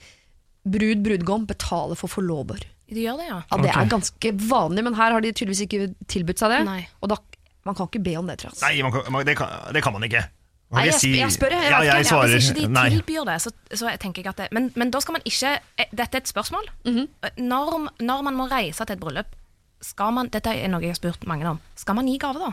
Brud, brudgom betaler for forlover. De gjør det, ja. Ja, Det okay. er ganske vanlig, men her har de tydeligvis ikke tilbudt seg det. Nei. Og da, man kan ikke be om det, tror jeg. nei, man kan, man, det, kan, det kan man ikke. Man Nei, jeg, si- jeg spør, jeg. Ja, jeg ikke. svarer Hvis ikke de nei. tilbyr det, så, så tenker jeg at det men, men da skal man ikke eh, Dette er et spørsmål. Mhm. når, når man må reise til et bryllup, skal man, dette er noe jeg har spurt mange om, skal man gi gave da?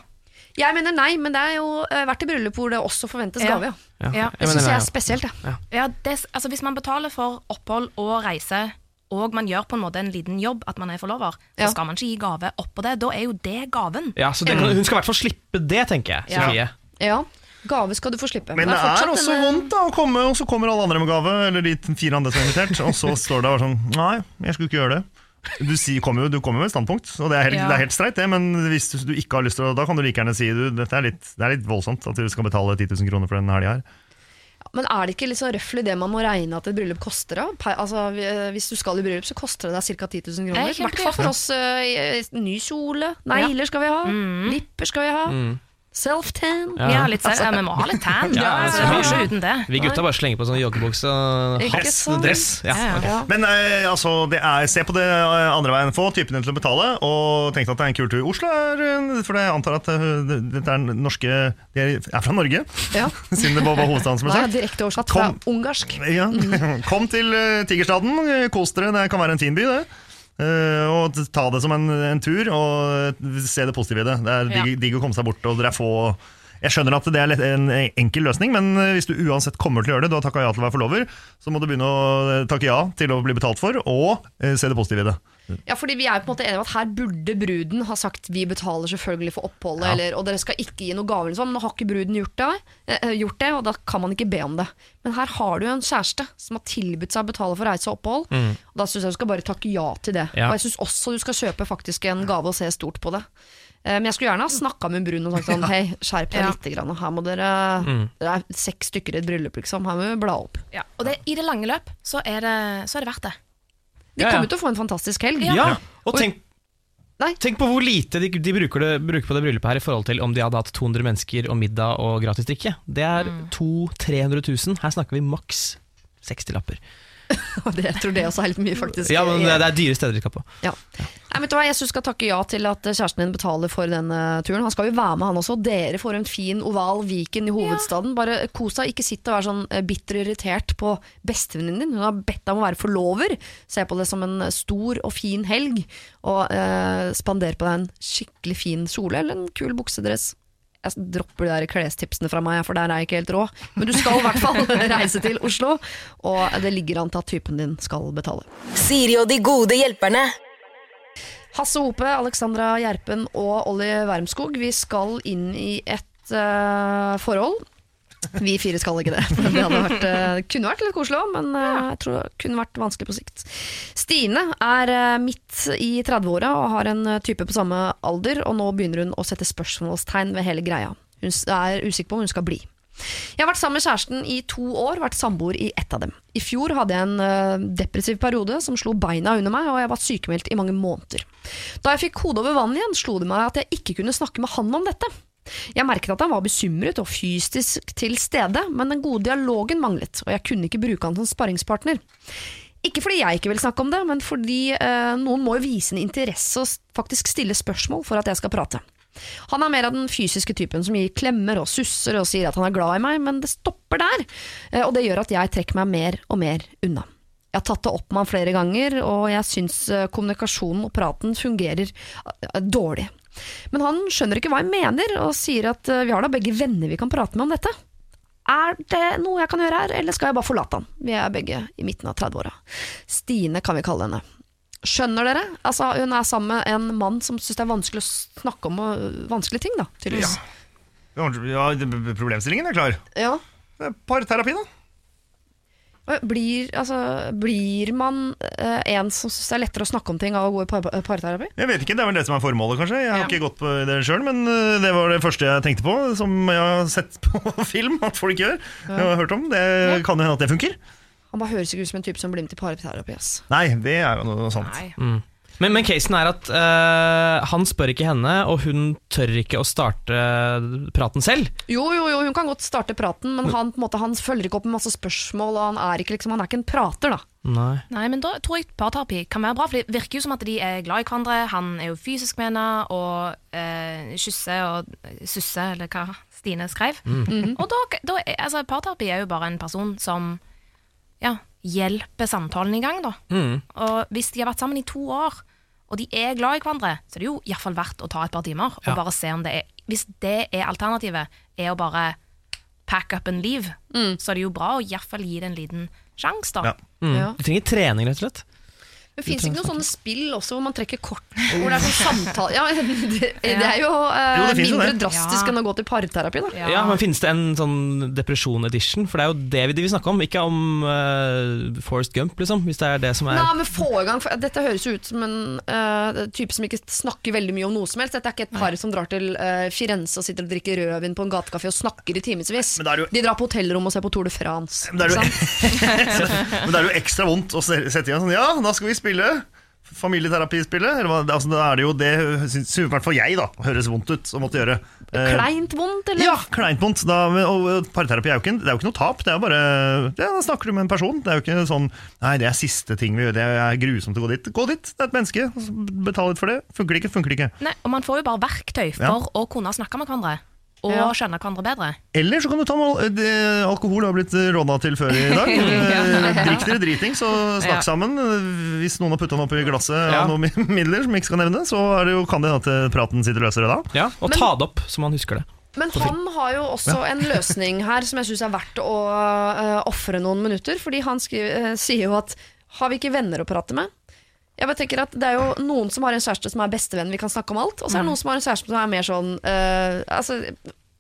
Jeg mener nei, men det er jo eh, vært i bryllup hvor det også forventes Ja. gave. Ja. Ja, Ja, Det syns jeg er spesielt. Ja. Ja, det, altså Hvis man betaler for opphold og reise, og man gjør på en måte en liten jobb at man er forlover, Ja. så skal man ikke gi gave oppå det. Da er jo det gaven. Ja, så det Hun skal i hvert fall slippe det, tenker jeg. Sofie. ja. Gave skal du få slippe. Men det er også denne- vondt da å komme, og så kommer alle andre med gave, eller de fire andre som er invitert, og så står det bare sånn Nei, jeg skulle ikke gjøre det. Du, si, kommer, jo, du kommer med et standpunkt, og det er helt, Ja. det er helt streit, det, men hvis du, du ikke har lyst til å Da kan du like gjerne si du, dette er litt, det er litt voldsomt at du skal betale 10 000 kroner for den helga her. Men er det ikke litt sånn røffelig det man må regne at et bryllup koster? da? Altså, hvis du skal i bryllup, så koster det deg ca. 10 000 kroner. Det er I hvert fall for oss. Uh, ny kjole, negler skal vi ha, lipper skal vi ha, self-tan. Ja. Ja, altså, ja, vi må ha litt tan. Ja, altså, vi- uten det. Vi gutta bare slenger på sånn joggebukse og Ikke hatt dress. Ja. Ja, ja. Ja. Men eh, altså, det er, se på det eh, andre veien. Få typene til å betale, og tenk at det er en kul tur. Oslo er eh, For jeg antar at eh, det- dette er norske De er fra Norge, Ja. siden det var var hovedstaden som ble sagt. direkte oversatt fra ungarsk. Ja. Kom til Tigerstaden, kos dere, det kan være en fin by, det. Eh, og ta det som en, en tur, og se det positive i det. Det er digg, digg å komme seg bort, og dere er få Jeg skjønner at det er en enkel løsning, men eh, hvis du uansett kommer til å gjøre det, du har takka ja til å være forlover, så må du begynne å eh, takke ja til å bli betalt for, og se det positive i det. Ja, fordi Vi er på en måte enige om at her burde bruden ha sagt vi betaler selvfølgelig for oppholdet, eller, og dere skal ikke gi noe gave. Liksom. sånn. Nå har ikke bruden gjort det, eh, gjort det, og da kan man ikke be om det. Men her har du jo en kjæreste som har tilbudt seg å betale for reise og opphold. Og Da syns jeg du skal bare takke ja til det. Ja. Og jeg syns også du skal kjøpe faktisk en gave og se stort på det. Eh, Men jeg skulle gjerne ha snakka med bruden og sagt sånn Hei, skjerp deg Ja. lite grann. Her må dere Dere er seks stykker i et bryllup, liksom. Her må vi bla opp. Ja, og det, i det lange løp så er det, så er det verdt det. De Ja, ja. kommer til å få en fantastisk helg. Ja, og tenk, Nei. tenk på hvor lite de, de bruker, det, bruker på det bryllupet her i forhold til om de hadde hatt 200 mennesker og middag og gratis drikke. Det er 200 000-300 000. Her snakker vi maks 60-lapper. Og det, jeg tror det også er litt mye, faktisk. Ja, men det, det er dyre steder de skal på. Ja. Nei, vet du hva, Jeg syns du skal takke ja til at kjæresten din betaler for denne turen. Han skal jo være med, han også. Dere får en fin oval Viken i hovedstaden. Bare kos deg, ikke sitt og vær sånn eh, bitter og irritert på bestevenninnen din. Hun har bedt deg om å være forlover. Se på det som en stor og fin helg, og eh, spander på deg en skikkelig fin kjole eller en kul buksedress. Jeg dropper de der klestipsene fra meg, for der er jeg ikke helt rå. Men du skal i hvert fall reise til Oslo, og det ligger an til at typen din skal betale. Siri og de gode hjelperne. Hasse Hope, Alexandra Gjerpen og Olli Wermskog, vi skal inn i et uh, forhold. Vi fire skal ikke det. Det vært, eh, kunne vært litt koselig òg, men eh, jeg tror det kunne vært vanskelig på sikt. Stine er eh, midt i 30-åra og har en type på samme alder, og nå begynner hun å sette spørsmålstegn ved hele greia. Hun er usikker på om hun skal bli. Jeg har vært sammen med kjæresten i to år, vært samboer i ett av dem. I fjor hadde jeg en depressiv periode som slo beina under meg, og jeg var sykemeldt i mange måneder. Da jeg fikk hodet over vannet igjen, slo det meg at jeg ikke kunne snakke med han om dette. Jeg merket at han var bekymret og fysisk til stede, men den gode dialogen manglet, og jeg kunne ikke bruke han som sparringspartner. Ikke fordi jeg ikke vil snakke om det, men fordi eh, noen må jo vise en interesse og faktisk stille spørsmål for at jeg skal prate. Han er mer av den fysiske typen som gir klemmer og susser og sier at han er glad i meg, men det stopper der, eh, og det gjør at jeg trekker meg mer og mer unna. Jeg har tatt det opp med han flere ganger, og jeg syns eh, kommunikasjonen og praten fungerer eh, dårlig. Men han skjønner ikke hva jeg mener, og sier at eh, vi har da begge venner vi kan prate med om dette. Er det noe jeg kan gjøre her, eller skal jeg bare forlate han? Vi er begge i midten av 30-åra. Stine kan vi kalle henne. Skjønner dere? Altså, hun er sammen med en mann som syns det er vanskelig å snakke om øh, vanskelige ting, da, tydeligvis. Ja, ja. problemstillingen er klar. Ja. Er Parterapi, da. Blir, altså, blir man uh, en som syns det er lettere å snakke om ting av å gå i par parterapi? Jeg vet ikke, Det er vel det som er formålet, kanskje. Jeg har Ja. ikke gått på det sjøl, men øh, det var det første jeg tenkte på, som jeg har sett på film at folk gjør. Jeg har hørt om. Det kan jo hende at det funker. Han bare høres ikke ut som en type som blir med til parterapi. Ass. Nei, det er jo noe sant. Nei. Men, men casen er at uh, han spør ikke henne, og hun tør ikke å starte praten selv. Jo, jo, jo, hun kan godt starte praten, men han, på en måte, han følger ikke opp med masse spørsmål, og han er ikke, liksom, han er ikke en prater, da. Nei. Nei, men da tror jeg parterapi kan være bra, for det virker jo som at de er glad i hverandre. Han er jo fysisk med henne og uh, kysser og susser, eller hva Stine skrev. Og da, da altså, parterapi er jo bare en person som ja, hjelper samtalen i gang, da. Mm. Og hvis de har vært sammen i to år, og de er glad i hverandre, så er det jo iallfall verdt å ta et par timer og Ja. bare se om det er Hvis det er alternativet, er å bare pack up and leave, så er det jo bra å iallfall gi det en liten sjanse, da. Ja. Mm. Ja. De trenger trening, rett og slett. Men Fins ikke noen sånne spill også hvor man trekker kort? Hvor det er sånn samtale Ja, det, det er jo, eh, Jo, det mindre det. drastisk Ja. enn å gå til parterapi, da. Ja. Ja, men Finnes det en sånn depresjon edition? For det er jo det vi, det vi snakker om, ikke om uh, Forest Gump, liksom. Hvis det er det som er Nei, men få i gang for Dette høres jo ut som en uh, type som ikke snakker veldig mye om noe som helst. Dette er ikke et par som drar til uh, Firenze og sitter og drikker rødvin på en gatekafé og snakker i timevis. Det jo- De drar på hotellrom og ser på Tour de France. Men det er jo- Men det er jo ekstra vondt å sette sette igjen sånn Ja, da skal vi spille familieterapispillet. Eller altså, da er det jo det syns i hvert fall jeg da høres vondt ut å måtte gjøre. Eh, Kleint vondt, eller? Ja, kleint vondt. Da, og parterapi er jo, ikke, det er jo ikke noe tap. Det er jo bare ja, Da snakker du med en person. Det er jo ikke sånn Nei, det er siste ting vi gjør. Det er grusomt å gå dit. Gå dit, det er et menneske. Betal litt for det. Funker det ikke, funker det ikke. Nei, og man får jo bare verktøy for Ja. å kunne snakke med hverandre. Og Ja. skjønne hverandre bedre. Eller så kan du ta noe alkohol, du har blitt råda til før i dag. Eh, Drikk dere driting, så snakk Ja. sammen. Hvis noen har putta den oppi glasset Ja. av noen midler som ikke skal nevne, så er det jo, kan det hende at praten sitter løsere da. Ja, Og Men- ta det opp, så man husker det. Men han har jo også en løsning her som jeg syns er verdt å uh, ofre noen minutter. Fordi han skriver, uh, sier jo at har vi ikke venner å prate med? Jeg bare tenker at Det er jo noen som har en kjæreste som er bestevenn, vi kan snakke om alt. Og så er det noen som har en kjæreste som er mer sånn eh, altså,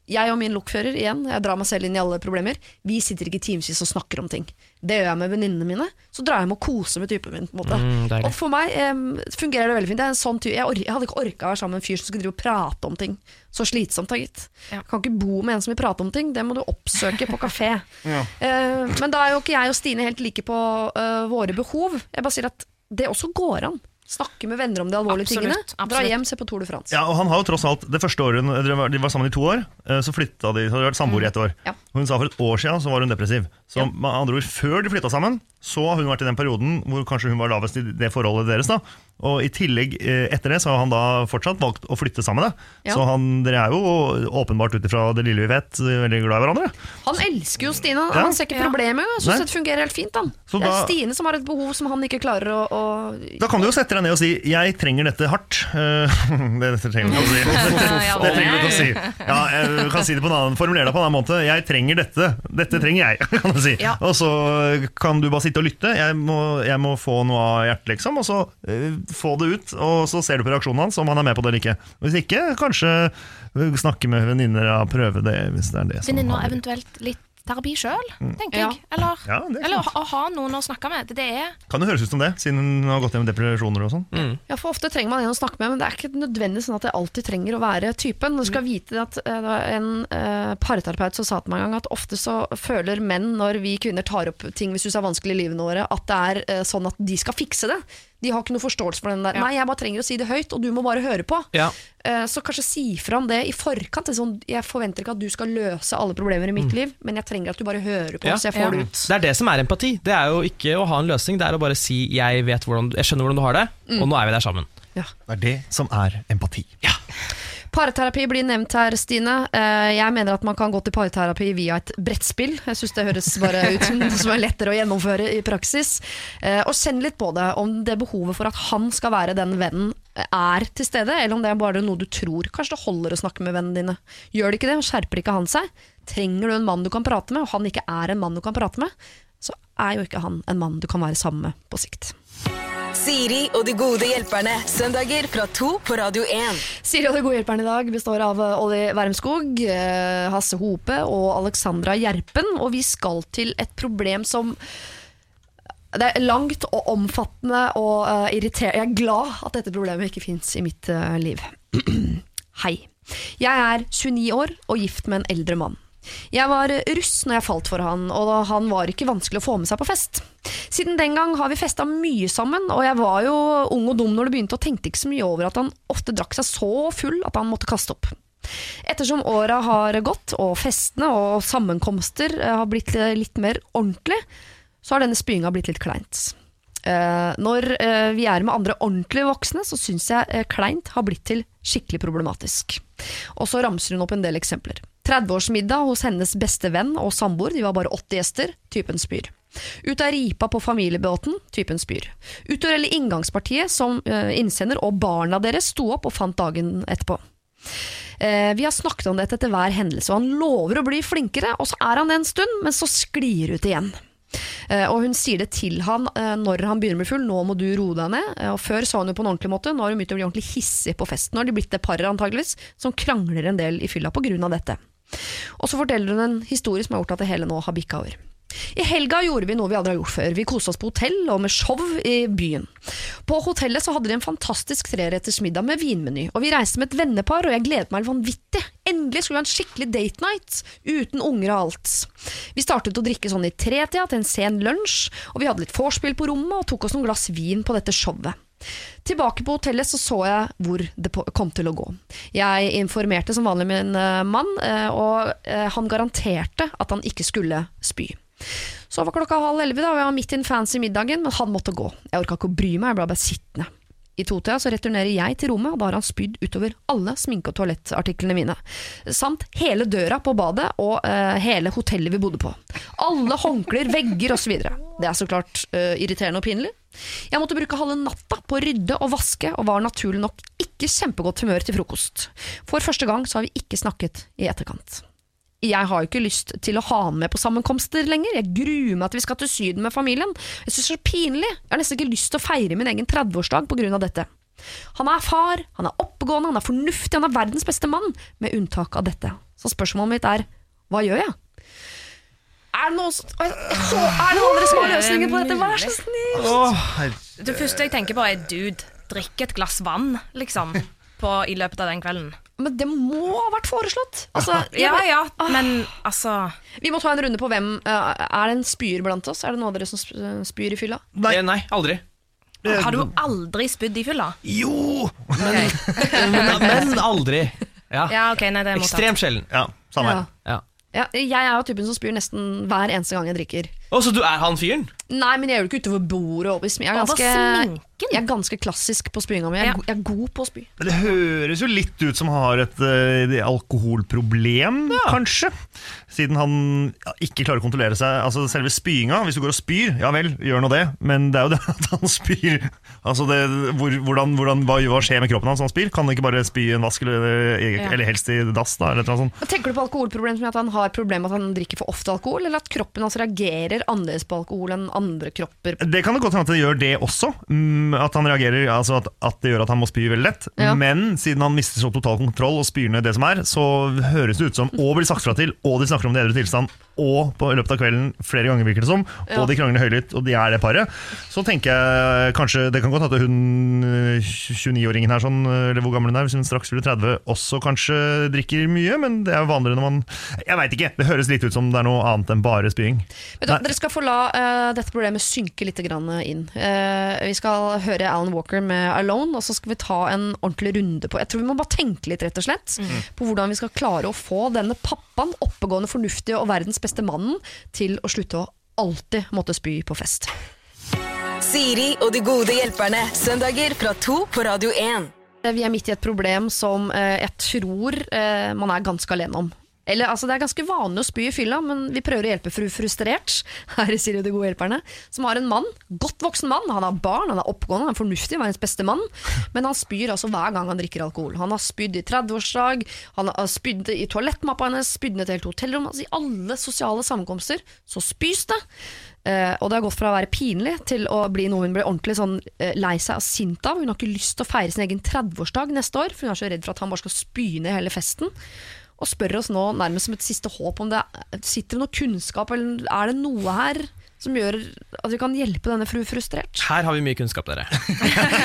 Jeg og min lokfører, igjen, jeg drar meg selv inn i alle problemer. Vi sitter ikke timevis og snakker om ting. Det gjør jeg med venninnene mine. Så drar jeg med og koser med typen min. på en måte Mm. Og for meg em, fungerer det veldig fint. Det er en sånn jeg, jeg hadde ikke orka å være sammen med en fyr som skulle drive og prate om ting. Så slitsomt, da, gitt. Ja. Jeg kan ikke bo med en som vil prate om ting. Det må du oppsøke på kafé. Ja. uh, men da er jo ikke jeg og Stine helt like på uh, våre behov. Jeg bare sier at det også går an. Snakke med venner om de alvorlige Absolutt, tingene. Dra hjem, se på Tour de France. Ja, og han har jo tross alt Det første året de var, sammen i to år, eh, så flytta de. Så hadde de vært samboere i ett år. Ja. Hun sa for et år siden så var hun depressiv. Så med andre ord, før de flytta sammen, så har hun vært i den perioden hvor kanskje hun var lavest i det forholdet deres. da Og i tillegg, eh, etter det, så har han da fortsatt valgt å flytte sammen. Da. Ja. Så han, dere er jo åpenbart ut ifra det lille vi vet, veldig glad i hverandre. Han elsker jo Stine. Ja. Han ser ikke problemet. Jeg synes det fungerer helt fint. Han. Så det er da- Stine som har et behov som han ikke klarer å, å Da kan du jo sette deg ned og si 'jeg trenger dette hardt'. Eh, det trenger du ikke å si. Det trenger du ikke å si. Ja, jeg kan si det på en annen, formulere det på en annen måte. 'Jeg trenger dette'. Dette trenger jeg, kan du si. Ja. Og så kan du bare sitte og lytte. Jeg må, jeg må få noe av hjertet, liksom. Og så uh, få det ut, og så ser du på reaksjonen hans om han er med på det eller ikke. Hvis ikke, kanskje eh, snakke med venninner og prøve det, hvis det er det som Venninner, eventuelt litt terapi sjøl, tenker Ja. jeg. Eller, Ja, er eller å, å ha noen å snakke med. Det, det er Kan jo høres ut som det, siden hun har gått gjennom depresjoner og sånn. Ja, for Ofte trenger man en å snakke med, men det er ikke nødvendig sånn at det alltid trenger å være typen. Du skal vite at eh, Det var en uh, parterapeut som sa til meg en gang at ofte så føler menn, når vi kvinner tar opp ting vi syns er vanskelig i livene våre, at det er uh, sånn at de skal fikse det. De har ikke noe forståelse for den der. Ja. Nei, jeg bare trenger å si det høyt, og du må bare høre på. Ja. Eh, Så kanskje si fra om det i forkant. Det Sånn, jeg forventer ikke at du skal løse alle problemer i mitt liv, men jeg trenger at du bare hører på, Ja. så jeg får Ja. det ut. Det er det som er empati. Det er jo ikke å ha en løsning, det er å bare si 'jeg vet hvordan, jeg skjønner hvordan du har det', og nå er vi der sammen. Det er det som er empati. Parterapi blir nevnt her, Stine. Eh, Jeg mener at man kan gå til parterapi via et brettspill. Jeg syns det høres bare ut som noe som er lettere å gjennomføre i praksis. Eh, Og kjenn litt på det, om det behovet for at han skal være den vennen er til stede, eller om det er bare noe du tror. Kanskje det holder å snakke med vennene dine. Gjør det ikke det, skjerper ikke han seg. Trenger du en mann du kan prate med, og han ikke er en mann du kan prate med, så er jo ikke han en mann du kan være sammen med på sikt. Siri og de gode hjelperne. Søndager fra to på Radio 1. Siri og de gode hjelperne i dag består av eh, Olli Wermskog, eh, Hasse Hope og Alexandra Gjerpen. Og vi skal til et problem som det er langt og omfattende og uh, irriterende. Jeg er glad at dette problemet ikke fins i mitt uh, liv. Hei. Jeg er 29 år og gift med en eldre mann. Jeg var russ når jeg falt for han, og han var ikke vanskelig å få med seg på fest. Siden den gang har vi festa mye sammen, og jeg var jo ung og dum når det begynte, og tenkte ikke så mye over at han ofte drakk seg så full at han måtte kaste opp. Ettersom åra har gått, og festene og sammenkomster eh, har blitt litt mer ordentlig, så har denne spyinga blitt litt kleint. Eh, når eh, vi er med andre ordentlige voksne, så syns jeg kleint har blitt til skikkelig problematisk. Og så ramser hun opp en del eksempler. 30-årsmiddag hos hennes beste venn og samboer, de var bare 80 gjester, typen spyr. Ut av ripa på familiebåten, typen spyr. Utover inngangspartiet som eh, innsender og barna deres sto opp og fant dagen etterpå. Eh, vi har snakket om dette etter hver hendelse, og han lover å bli flinkere, og så er han det en stund, men så sklir ut igjen. Eh, og hun sier det til han når han begynner å bli full, nå må du roe deg ned. Og før sa hun jo på en ordentlig måte, nå har hun begynt å bli ordentlig hissig på festen. Nå har de blitt det paret antageligvis, som krangler en del i fylla på av dette. Og så forteller hun en historie som har gjort at det hele nå har bikka over. I helga gjorde vi noe vi aldri har gjort før. Vi koste oss på hotell og med show i byen. På hotellet så hadde de en fantastisk treretters middag med vinmeny, og vi reiste med et vennepar, og jeg gledet meg vanvittig. Endelig skulle vi ha en skikkelig date night, uten unger og alt. Vi startet å drikke sånn i tretida til en sen lunsj, og vi hadde litt vorspiel på rommet og tok oss noen glass vin på dette showet. Tilbake på hotellet så så jeg hvor det kom til å gå. Jeg informerte som vanlig min eh, mann, eh, og eh, han garanterte at han ikke skulle spy. Så var klokka halv elleve, og jeg var midt i den fancy middagen, men han måtte gå. Jeg orka ikke å bry meg, jeg ble bare sittende. I totida så returnerer jeg til rommet, og da har han spydd utover alle sminke- og toalettartiklene mine. Samt hele døra på badet og uh, hele hotellet vi bodde på. Alle håndklær, vegger osv. Det er så klart uh, irriterende og pinlig. Jeg måtte bruke halve natta på å rydde og vaske, og var naturlig nok ikke kjempegodt humør til frokost. For første gang så har vi ikke snakket i etterkant. Jeg har jo ikke lyst til å ha han med på sammenkomster lenger. Jeg gruer meg til vi skal til Syden med familien. Jeg synes det er så pinlig. Jeg har nesten ikke lyst til å feire min egen 30-årsdag på grunn av dette. Han er far, han er oppegående, han er fornuftig, han er verdens beste mann, med unntak av dette. Så spørsmålet mitt er hva gjør jeg? Er det er det noen andre som har løsninger på dette? Vær så snill! Det første jeg tenker på er dude, drikk et glass vann, liksom, på, i løpet av den kvelden. Men det må ha vært foreslått. Altså, Ja ja, men altså Vi må ta en runde på hvem. eh, Er det en spyer blant oss? Er det noen av dere som spyr i fylla? Nei. Eh, Nei, aldri. Har du aldri spydd i fylla? Jo! Men, men aldri. Ja. Ja, ok, nei, det er mottatt. Ekstremt sjelden. Ja, samme her. Ja. Ja, jeg er jo typen som spyr nesten hver eneste gang jeg drikker. Å, så du er han fyren? Nei, men jeg gjør det ikke utover bordet. og opp i smi- Jeg er ganske, jeg er ganske klassisk på spyinga mi. Jeg, er Ja. jeg er god på å spy. Men Det høres jo litt ut som han har et uh, alkoholproblem, kanskje. Siden han ja, ikke klarer å kontrollere seg. Altså Selve spyinga, hvis du går og spyr, ja vel, gjør nå det. Men det er jo det at han spyr Altså det, hvor, hvordan, hvordan, hva, hva skjer med kroppen hans når han spyr? Kan han ikke bare spy i en vask, eller, Ja. eller helst i dass? da, eller noe sånt? Tenker du på alkoholproblem som at han har problem med at han drikker for ofte alkohol, eller at kroppen hans reagerer annerledes på alkohol enn andre kropper? Det kan det godt hende at det gjør det også. mm, At han reagerer, altså at, at det gjør at han må spy veldig lett. Ja. Men siden han mister så total kontroll og spyr ned det som er, så høres det ut som Og blir sagt fra til, og de snakker om det edre edru tilstand, og på i løpet av kvelden flere ganger, virker det som. Ja. Og de krangler høylytt, og de er det paret. Så tenker jeg kanskje Det kan godt hende at hun øh, 29-åringen her, sånn, eller hvor gammel hun er, hvis hun straks blir 30, også kanskje drikker mye, men det er jo vanligere når man Jeg veit ikke. Det høres litt ut som det er noe annet enn bare spying. Men Nei. Dere skal få la uh, dette problemet synke litt grann inn. Uh, vi skal høre Alan Walker med 'Alone', og så skal vi ta en ordentlig runde på Jeg tror vi må bare tenke litt, rett og slett, på hvordan vi skal klare å få denne pappaen, oppegående, fornuftige og verdens beste mannen, til å slutte å alltid måtte spy på fest. Siri og de gode hjelperne. Søndager fra to på Radio 1. Vi er midt i et problem som eh, jeg tror eh, man er ganske alene om. Eller, altså, det er ganske vanlig å spy i fylla, men vi prøver å hjelpe fru Frustrert her i Siri de gode hjelperne, som har en mann, godt voksen mann. Han har barn, han er oppegående, han er fornuftig, verdens beste mann. Men han spyr altså hver gang han drikker alkohol. Han har spydd i 30-årsdag, han har spydd i toalettmappa hennes, spydd ned et helt hotellrom. Altså, I alle sosiale sammenkomster så spys det. Uh, og det har gått fra å være pinlig til å bli noe hun blir ordentlig sånn, uh, lei seg og sint av. Hun har ikke lyst til å feire sin egen 30-årsdag neste år, for hun er så redd for at han bare skal spy ned hele festen. Og spør oss nå nærmest som et siste håp om det sitter det noe kunnskap, eller er det noe her som gjør at vi kan hjelpe denne fru frustrert? Her har vi mye kunnskap, dere.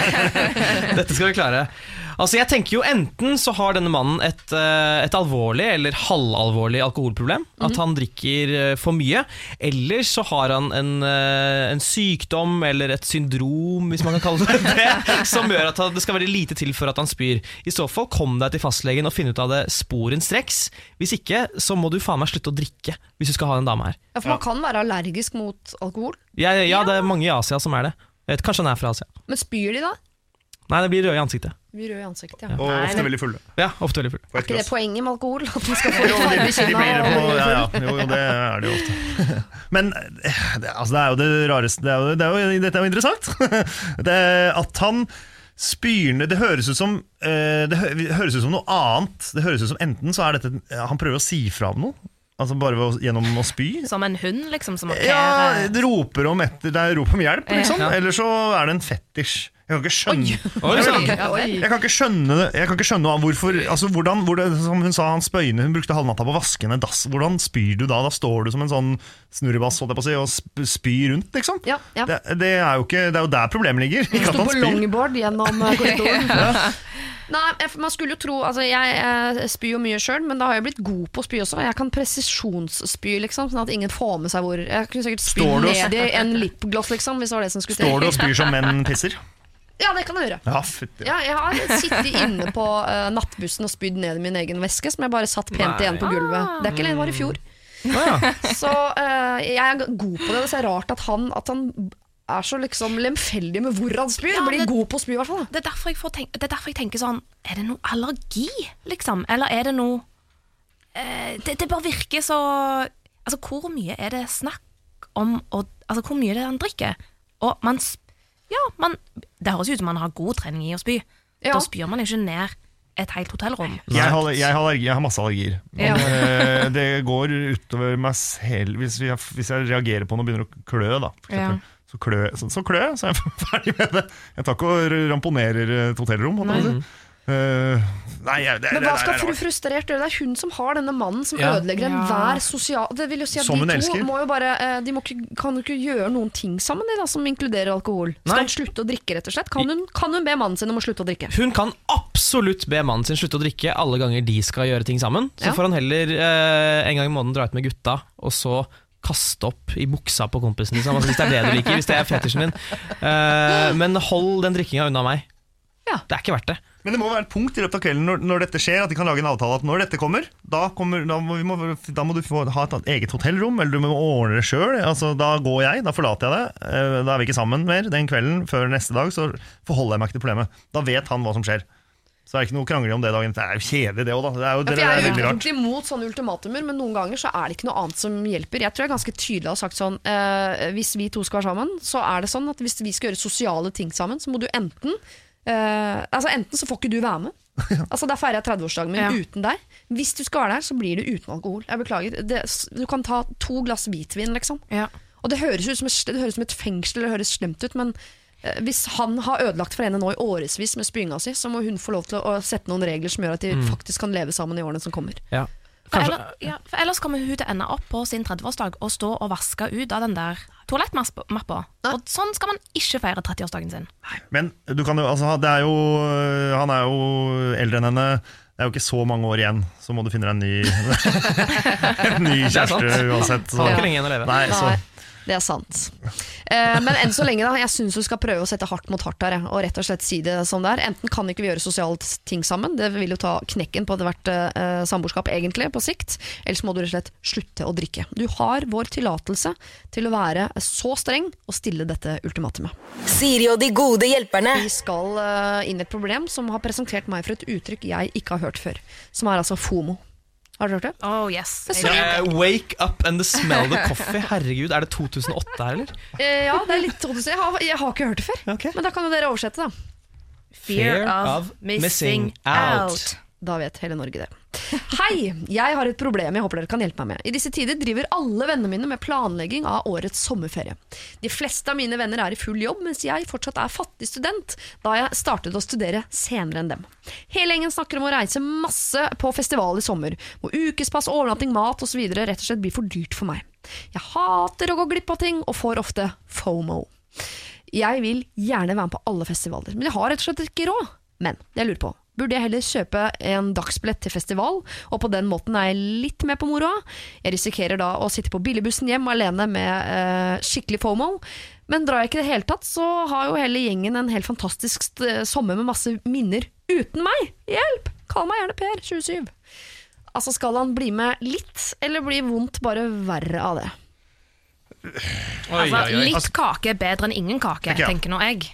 Dette skal vi klare. Altså jeg tenker jo Enten så har denne mannen et, eh, et alvorlig eller halvalvorlig alkoholproblem. At han drikker eh, for mye. Eller så har han en, eh, en sykdom eller et syndrom, hvis man kan kalle det det, som gjør at det skal være lite til for at han spyr. I så fall, kom deg til fastlegen og finn ut av det sporenstreks. Hvis ikke, så må du faen meg slutte å drikke hvis du skal ha en dame her. Ja, for man kan være allergisk mot alkohol. Ja, ja, det er mange i Asia som er det. Vet, kanskje han er fra Asia. Men spyr de da? Nei, det blir rød i ansiktet. Vi rød i ansiktet, ja. Og ofte veldig fulle. Ja, ofte veldig fulle. Er ikke det poenget med alkohol? At man skal få Jo, de, de blir på, ja, ja, jo, jo, det er det jo ofte. Men eh, det, altså, det er jo det rareste det er jo, det er jo, Dette er jo interessant. Det, at han spyr ned Det høres ut som eh, Det høres ut som noe annet. Det høres ut som Enten så er dette Han prøver å si fra om noe. Altså bare ved å, gjennom å spy. Som en hund, liksom, som Ja, det roper om etter, det er rop om hjelp, liksom. Ja. Eller så er det en fetisj. Jeg kan ikke skjønne Oi, jeg kan ikke skjønne. Jeg kan ikke skjønne hvorfor altså hvordan, hvor det, Som hun sa, han spøyne, hun brukte halvnatta på å vaske ned dass. Hvordan spyr du da? Da står du som en sånn snurrebass holdt jeg på å si, og spyr rundt, liksom. Ja, ja. Det, det, er ikke, det er jo der problemet ligger. Ikke at Sto på longboard gjennom eh, korridoren. Nei, man skulle jo tro altså Jeg eh, spyr jo mye sjøl, men da har jeg blitt god på å spy også. Jeg kan presisjonsspy, liksom, sånn at ingen får med seg hvor Jeg kunne sikkert du og- ned i en lipgloss, liksom, hvis det var det som skulle Står du og spyr som menn pisser? Ja, det kan jeg gjøre. Ja, fytti. Ja, jeg har sittet inne på eh, nattbussen og spydd ned i min egen veske, som jeg bare satt pent Nei. igjen på gulvet. Det er ikke lenge, det var i fjor. Så eh, jeg er god på det. Det er rart at han, at han er så liksom lemfeldig med hvor han spyr. Ja, Blir det- god på å spy, i hvert fall. da. det er, derfor jeg får tenk, det er derfor jeg tenker sånn Er det noe allergi, liksom? Eller er det noe eh, det, det bare virker så Altså, hvor mye er det snakk om å, Altså, hvor mye er det han drikker? Og man s- Ja, man Det høres ut som man har god trening i å spy. Ja. Da spyr man ikke ned et helt hotellrom. Jeg har, jeg, har allergi, jeg har masse allergier. Ja. Men, eh, det går utover meg selv hvis jeg, hvis jeg reagerer på noe og begynner å klø. Da, for eksempel. så, klø så, så klø så er jeg ferdig med det. Jeg tar ikke og ramponerer et hotellrom. holdt Eh, nei, jeg, det, Men hva skal fru frustrert gjøre? Det er hun som har denne mannen som Ja. ødelegger Ja. enhver sosial Det vil jo si at Som hun de to elsker. må jo bare eh, De må ikke, kan jo ikke gjøre noen ting sammen, de da, som inkluderer alkohol. Skal Nei. hun slutte å drikke, rett og slett? Kan hun, kan hun be mannen sin om å slutte å drikke? Hun kan absolutt be mannen sin slutte å drikke alle ganger de skal gjøre ting sammen. Så Ja. får han heller eh, en gang i måneden dra ut med gutta, og så kaste opp i buksa på kompisen. Liksom. Altså, hvis det er det du liker, hvis det er fetisjen din. Eh, men hold den drikkinga unna meg. Ja. Det er ikke verdt det. Men det må være et punkt i løpet av kvelden når, når dette skjer, at de kan lage en avtale at når dette kommer, da, kommer, da, må, vi må, da må du få ha et eget hotellrom, eller du må ordne det sjøl. Altså, da går jeg, da forlater jeg det. Eh, Da er vi ikke sammen mer den kvelden. Før neste dag så forholder jeg meg ikke til problemet. Da vet han hva som skjer. Så er det ikke noe krangling om det dagen. Det er jo kjedelig, det òg, da. Det er jo, det, ja, jeg er jo rart. imot sånne ultimatumer, men noen ganger så er det ikke noe annet som hjelper. Jeg tror jeg ganske tydelig har sagt sånn eh, Hvis vi to skal være sammen, så er det sånn at hvis vi skal gjøre sosiale ting sammen, så må du enten eh, Altså Enten så får ikke du være med. Altså Da feirer jeg 30-årsdagen min Ja. uten deg. Hvis du skal være der, så blir det uten alkohol. Jeg beklager. Det, du kan ta to glass hvitvin, liksom. Ja. Og det høres ut som et, det høres som et fengsel, det høres slemt ut, men uh, hvis han har ødelagt for henne nå i årevis med spyinga si, så må hun få lov til å, å sette noen regler som gjør at de faktisk kan leve sammen i årene som kommer. Ja. For, ellers, ja, for ellers kommer hun til å ende opp på sin 30-årsdag og stå og vaske ut av den der toalettmappa. Og sånn skal man ikke feire 30-årsdagen sin. Men du kan jo, altså, det er jo, han er jo eldre enn henne. Det er jo ikke så mange år igjen, så må du finne deg en ny, en ny kjæreste uansett. Så. har ikke lenge igjen å leve. Nei, så. Det er sant. Eh, men enn så lenge, da. Jeg syns du skal prøve å sette hardt mot hardt her. Og rett og slett si det som det er. Enten kan ikke vi gjøre sosiale ting sammen, det vil jo ta knekken på ethvert eh, samboerskap egentlig, på sikt. Ellers må du rett og slett slutte å drikke. Du har vår tillatelse til å være så streng og stille dette ultimatumet. Siri og de gode hjelperne. Vi skal eh, inn i et problem som har presentert meg for et uttrykk jeg ikke har hørt før. Som er altså FOMO. Har du hørt det? Oh yes. Er Eh, wake up and the smell the coffee. Herregud, er det 2008 her, eller? Eh, ja, det er litt 2000. Jeg har, jeg har ikke hørt det før. Okay. Men da kan jo dere oversette, da. Fear of missing out. Da vet hele Norge det. Hei! Jeg har et problem jeg håper dere kan hjelpe meg med. I disse tider driver alle vennene mine med planlegging av årets sommerferie. De fleste av mine venner er i full jobb, mens jeg fortsatt er fattig student, da jeg startet å studere senere enn dem. Hele gjengen snakker om å reise masse på festival i sommer, hvor ukespass, overnatting, mat osv. rett og slett blir for dyrt for meg. Jeg hater å gå glipp av ting, og får ofte FOMO. Jeg vil gjerne være med på alle festivaler, men jeg har rett og slett ikke råd. Men jeg lurer på, burde jeg heller kjøpe en dagsbillett til festival, og på den måten er jeg litt med på moroa? Jeg risikerer da å sitte på billigbussen hjem alene med eh, skikkelig FOMO. Men drar jeg ikke i det hele tatt, så har jo hele gjengen en helt fantastisk st- sommer med masse minner uten meg. Hjelp! Kall meg gjerne Per, 27. Altså, skal han bli med litt, eller blir vondt bare verre av det? Altså, litt kake er bedre enn ingen kake, okay, ja. tenker nå jeg.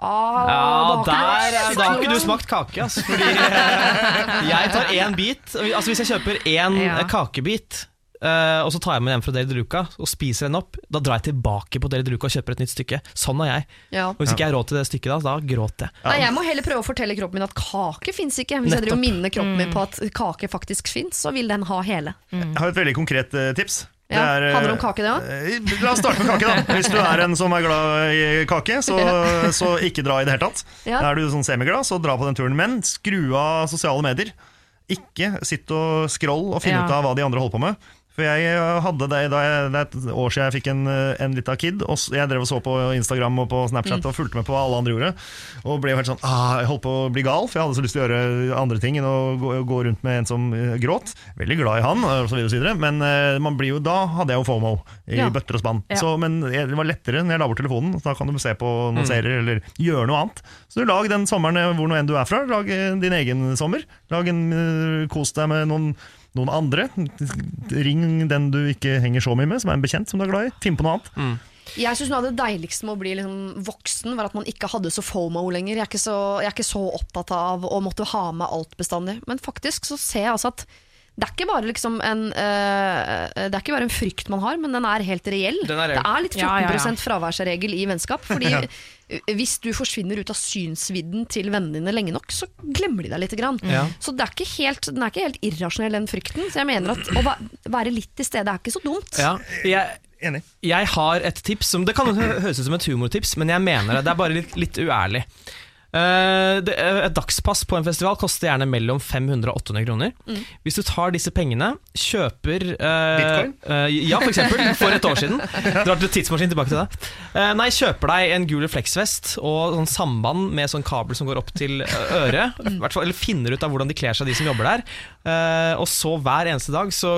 Ah, Ja, da har ikke der, du- da har ikke du smakt kake, altså. Fordi eh, jeg tar én bit. Altså Hvis jeg kjøper én Ja. kakebit, Uh, og så tar jeg med den fra Deli de Luca og spiser den opp, da drar jeg tilbake på Deli de Luca og kjøper et nytt stykke. Sånn er jeg. Ja. Og hvis ikke jeg har råd til det stykket, da, da gråter jeg. Nei, jeg må heller prøve å fortelle kroppen min at kake fins ikke. Hvis jeg Nettopp. minner kroppen min på at kake faktisk fins, så vil den ha hele. Jeg har et veldig konkret uh, tips. Det Ja, er, eh, handler om kake, det òg? eh, La oss starte med kake, da. Hvis du er en som er glad i kake, så, så ikke dra i det hele tatt. Ja. Er du sånn semiglad, så dra på den turen. Men skru av sosiale medier. Ikke sitt og scroll og finne Ja. ut av hva de andre holder på med. For jeg eh, hadde det da jeg, det er et år siden jeg fikk en, eh, en lita kid. Og jeg drev og så på Instagram og på Snapchat og fulgte med på hva alle andre gjorde. Og ble helt sånn ah, Jeg holdt på å bli gal, for jeg hadde så lyst til å gjøre andre ting enn å gå, gå rundt med en som eh, gråt. Veldig glad i han, og så videre og så videre. Men man blir jo, da hadde jeg jo FOMO i Ja. bøtter og spann. Ja. Så, men det var lettere når jeg la bort telefonen. Så da kan du se på noen serier eller gjøre noe annet. Så du lag den sommeren hvor nå enn du er fra. Lag din egen sommer. Lag en, Kos deg med noen, noen andre. Ring den du ikke henger så mye med, som er en bekjent som du er glad i. Finn på noe annet. Jeg syns noe av det deiligste med å bli liksom voksen, var at man ikke hadde så FOMO lenger. Jeg er, ikke så, jeg er ikke så opptatt av å måtte ha med alt bestandig. Men faktisk så ser jeg altså at det er ikke bare liksom en eh, Det er ikke bare en frykt man har, men den er helt reell. Den er reell. Det er litt 14 Ja, ja, ja. fraværsregel i vennskap. Fordi hvis du forsvinner ut av synsvidden til vennene dine lenge nok, så glemmer de deg litt. Grann. Ja. Så det er ikke helt, den er ikke helt irrasjonell, den frykten. Så jeg mener at å være litt til stede er ikke så dumt. Ja, jeg, Enig. jeg har et tips som Det kan høres ut som et humortips, men jeg mener det. Det er bare litt, litt uærlig. Eh, det, et dagspass på en festival koster gjerne mellom 500 og 800 kroner. Hvis du tar disse pengene, kjøper eh, Bitcoin? eh, ja, for eksempel. For et år siden. Drar til tidsmaskin tilbake til deg. Uh, nei, kjøper deg en gul refleksvest og sånn samband med sånn kabel som går opp til eh, øret. hvert fall- Eller finner ut av hvordan de kler seg, de som jobber der. Eh, og så hver eneste dag, så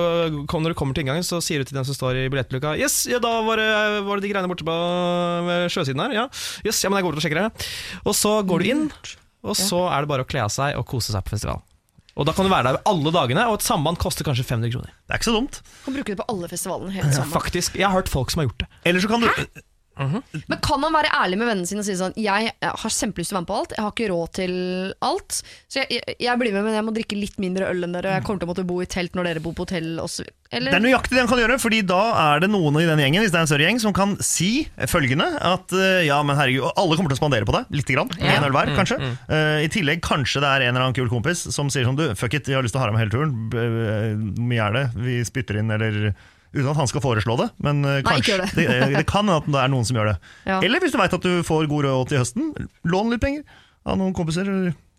kom, når du kommer til inngangen, så sier du til den som står i billettluka Yes, ja, da var det, var det de greiene borte på sjøsiden her. Ja, yes, ja men jeg går ut og sjekker det. Og så går du inn, og så er det bare å kle av seg og kose seg på festival. Og da kan du være der alle dagene, og et samband koster kanskje 500 kroner. Det er ikke så dumt. Kan bruke det på alle festivalene. Helt sammen. Faktisk, Jeg har hørt folk som har gjort det. Eller så kan du Men kan man være ærlig med vennene sine og si sånn Jeg har kjempelyst til å være med på alt, jeg har ikke råd til alt. Så jeg, jeg, jeg blir med, men jeg må drikke litt mindre øl enn dere. Og jeg kommer til å måtte bo i telt når dere bor på hotell. Også. Det Eller er nøyaktig det han kan gjøre, fordi da er det noen i den gjengen hvis det er en større gjeng, som kan si følgende at eh, ja, men herregud, alle kommer til å spandere på det, lite grann. Ja. En øl hver, kanskje. Eh, I tillegg kanskje det er en eller annen kul kompis som sier sånn du, fuck it, jeg har lyst til å ha deg med hele turen. Hvor mye er det? Vi spytter inn, eller Uten at han skal foreslå det, men kanskje. Nei, ikke kanskje gjør det. det. eh, det kan hende at det er noen som gjør det. Ja. Eller hvis du veit at du får god råd til høsten, lån litt penger av noen kompiser.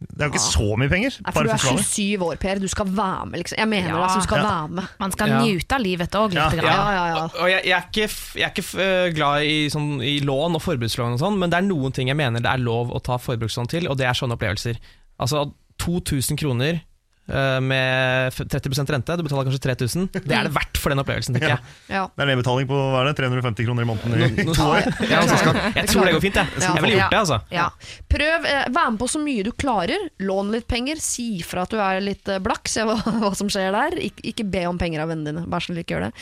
Det er jo ikke så mye penger. Nei, for du er festivaler. 27 år, Per. Du skal være med, liksom. Jeg mener Ja. altså, du skal Ja. være med. Man skal Ja. nyte av livet òg, litt. Ja. Ja, ja, ja. Og og jeg, jeg er ikke, jeg er ikke øh, glad i, sånn, i lån og forbrukslån, og sånn, men det er noen ting jeg mener det er lov å ta forbrukslån til, og det er sånne opplevelser. Altså 2000 kroner eh, med 30% rente. Du betaler kanskje 3000. Det er det verdt for den opplevelsen, tenker jeg. Ja. Det er nedbetaling på hva er det, 350 kroner i måneden i to år. Ja, altså, jeg tror det går fint, jeg. Jeg ville gjort det, altså. Ja. Prøv, eh, Vær med på så mye du klarer. Lån litt penger. Si fra at du er litt eh, blakk. Se hva, hva som skjer der. Ik ikke be om penger av vennene dine. Vær så snill, ikke gjør det.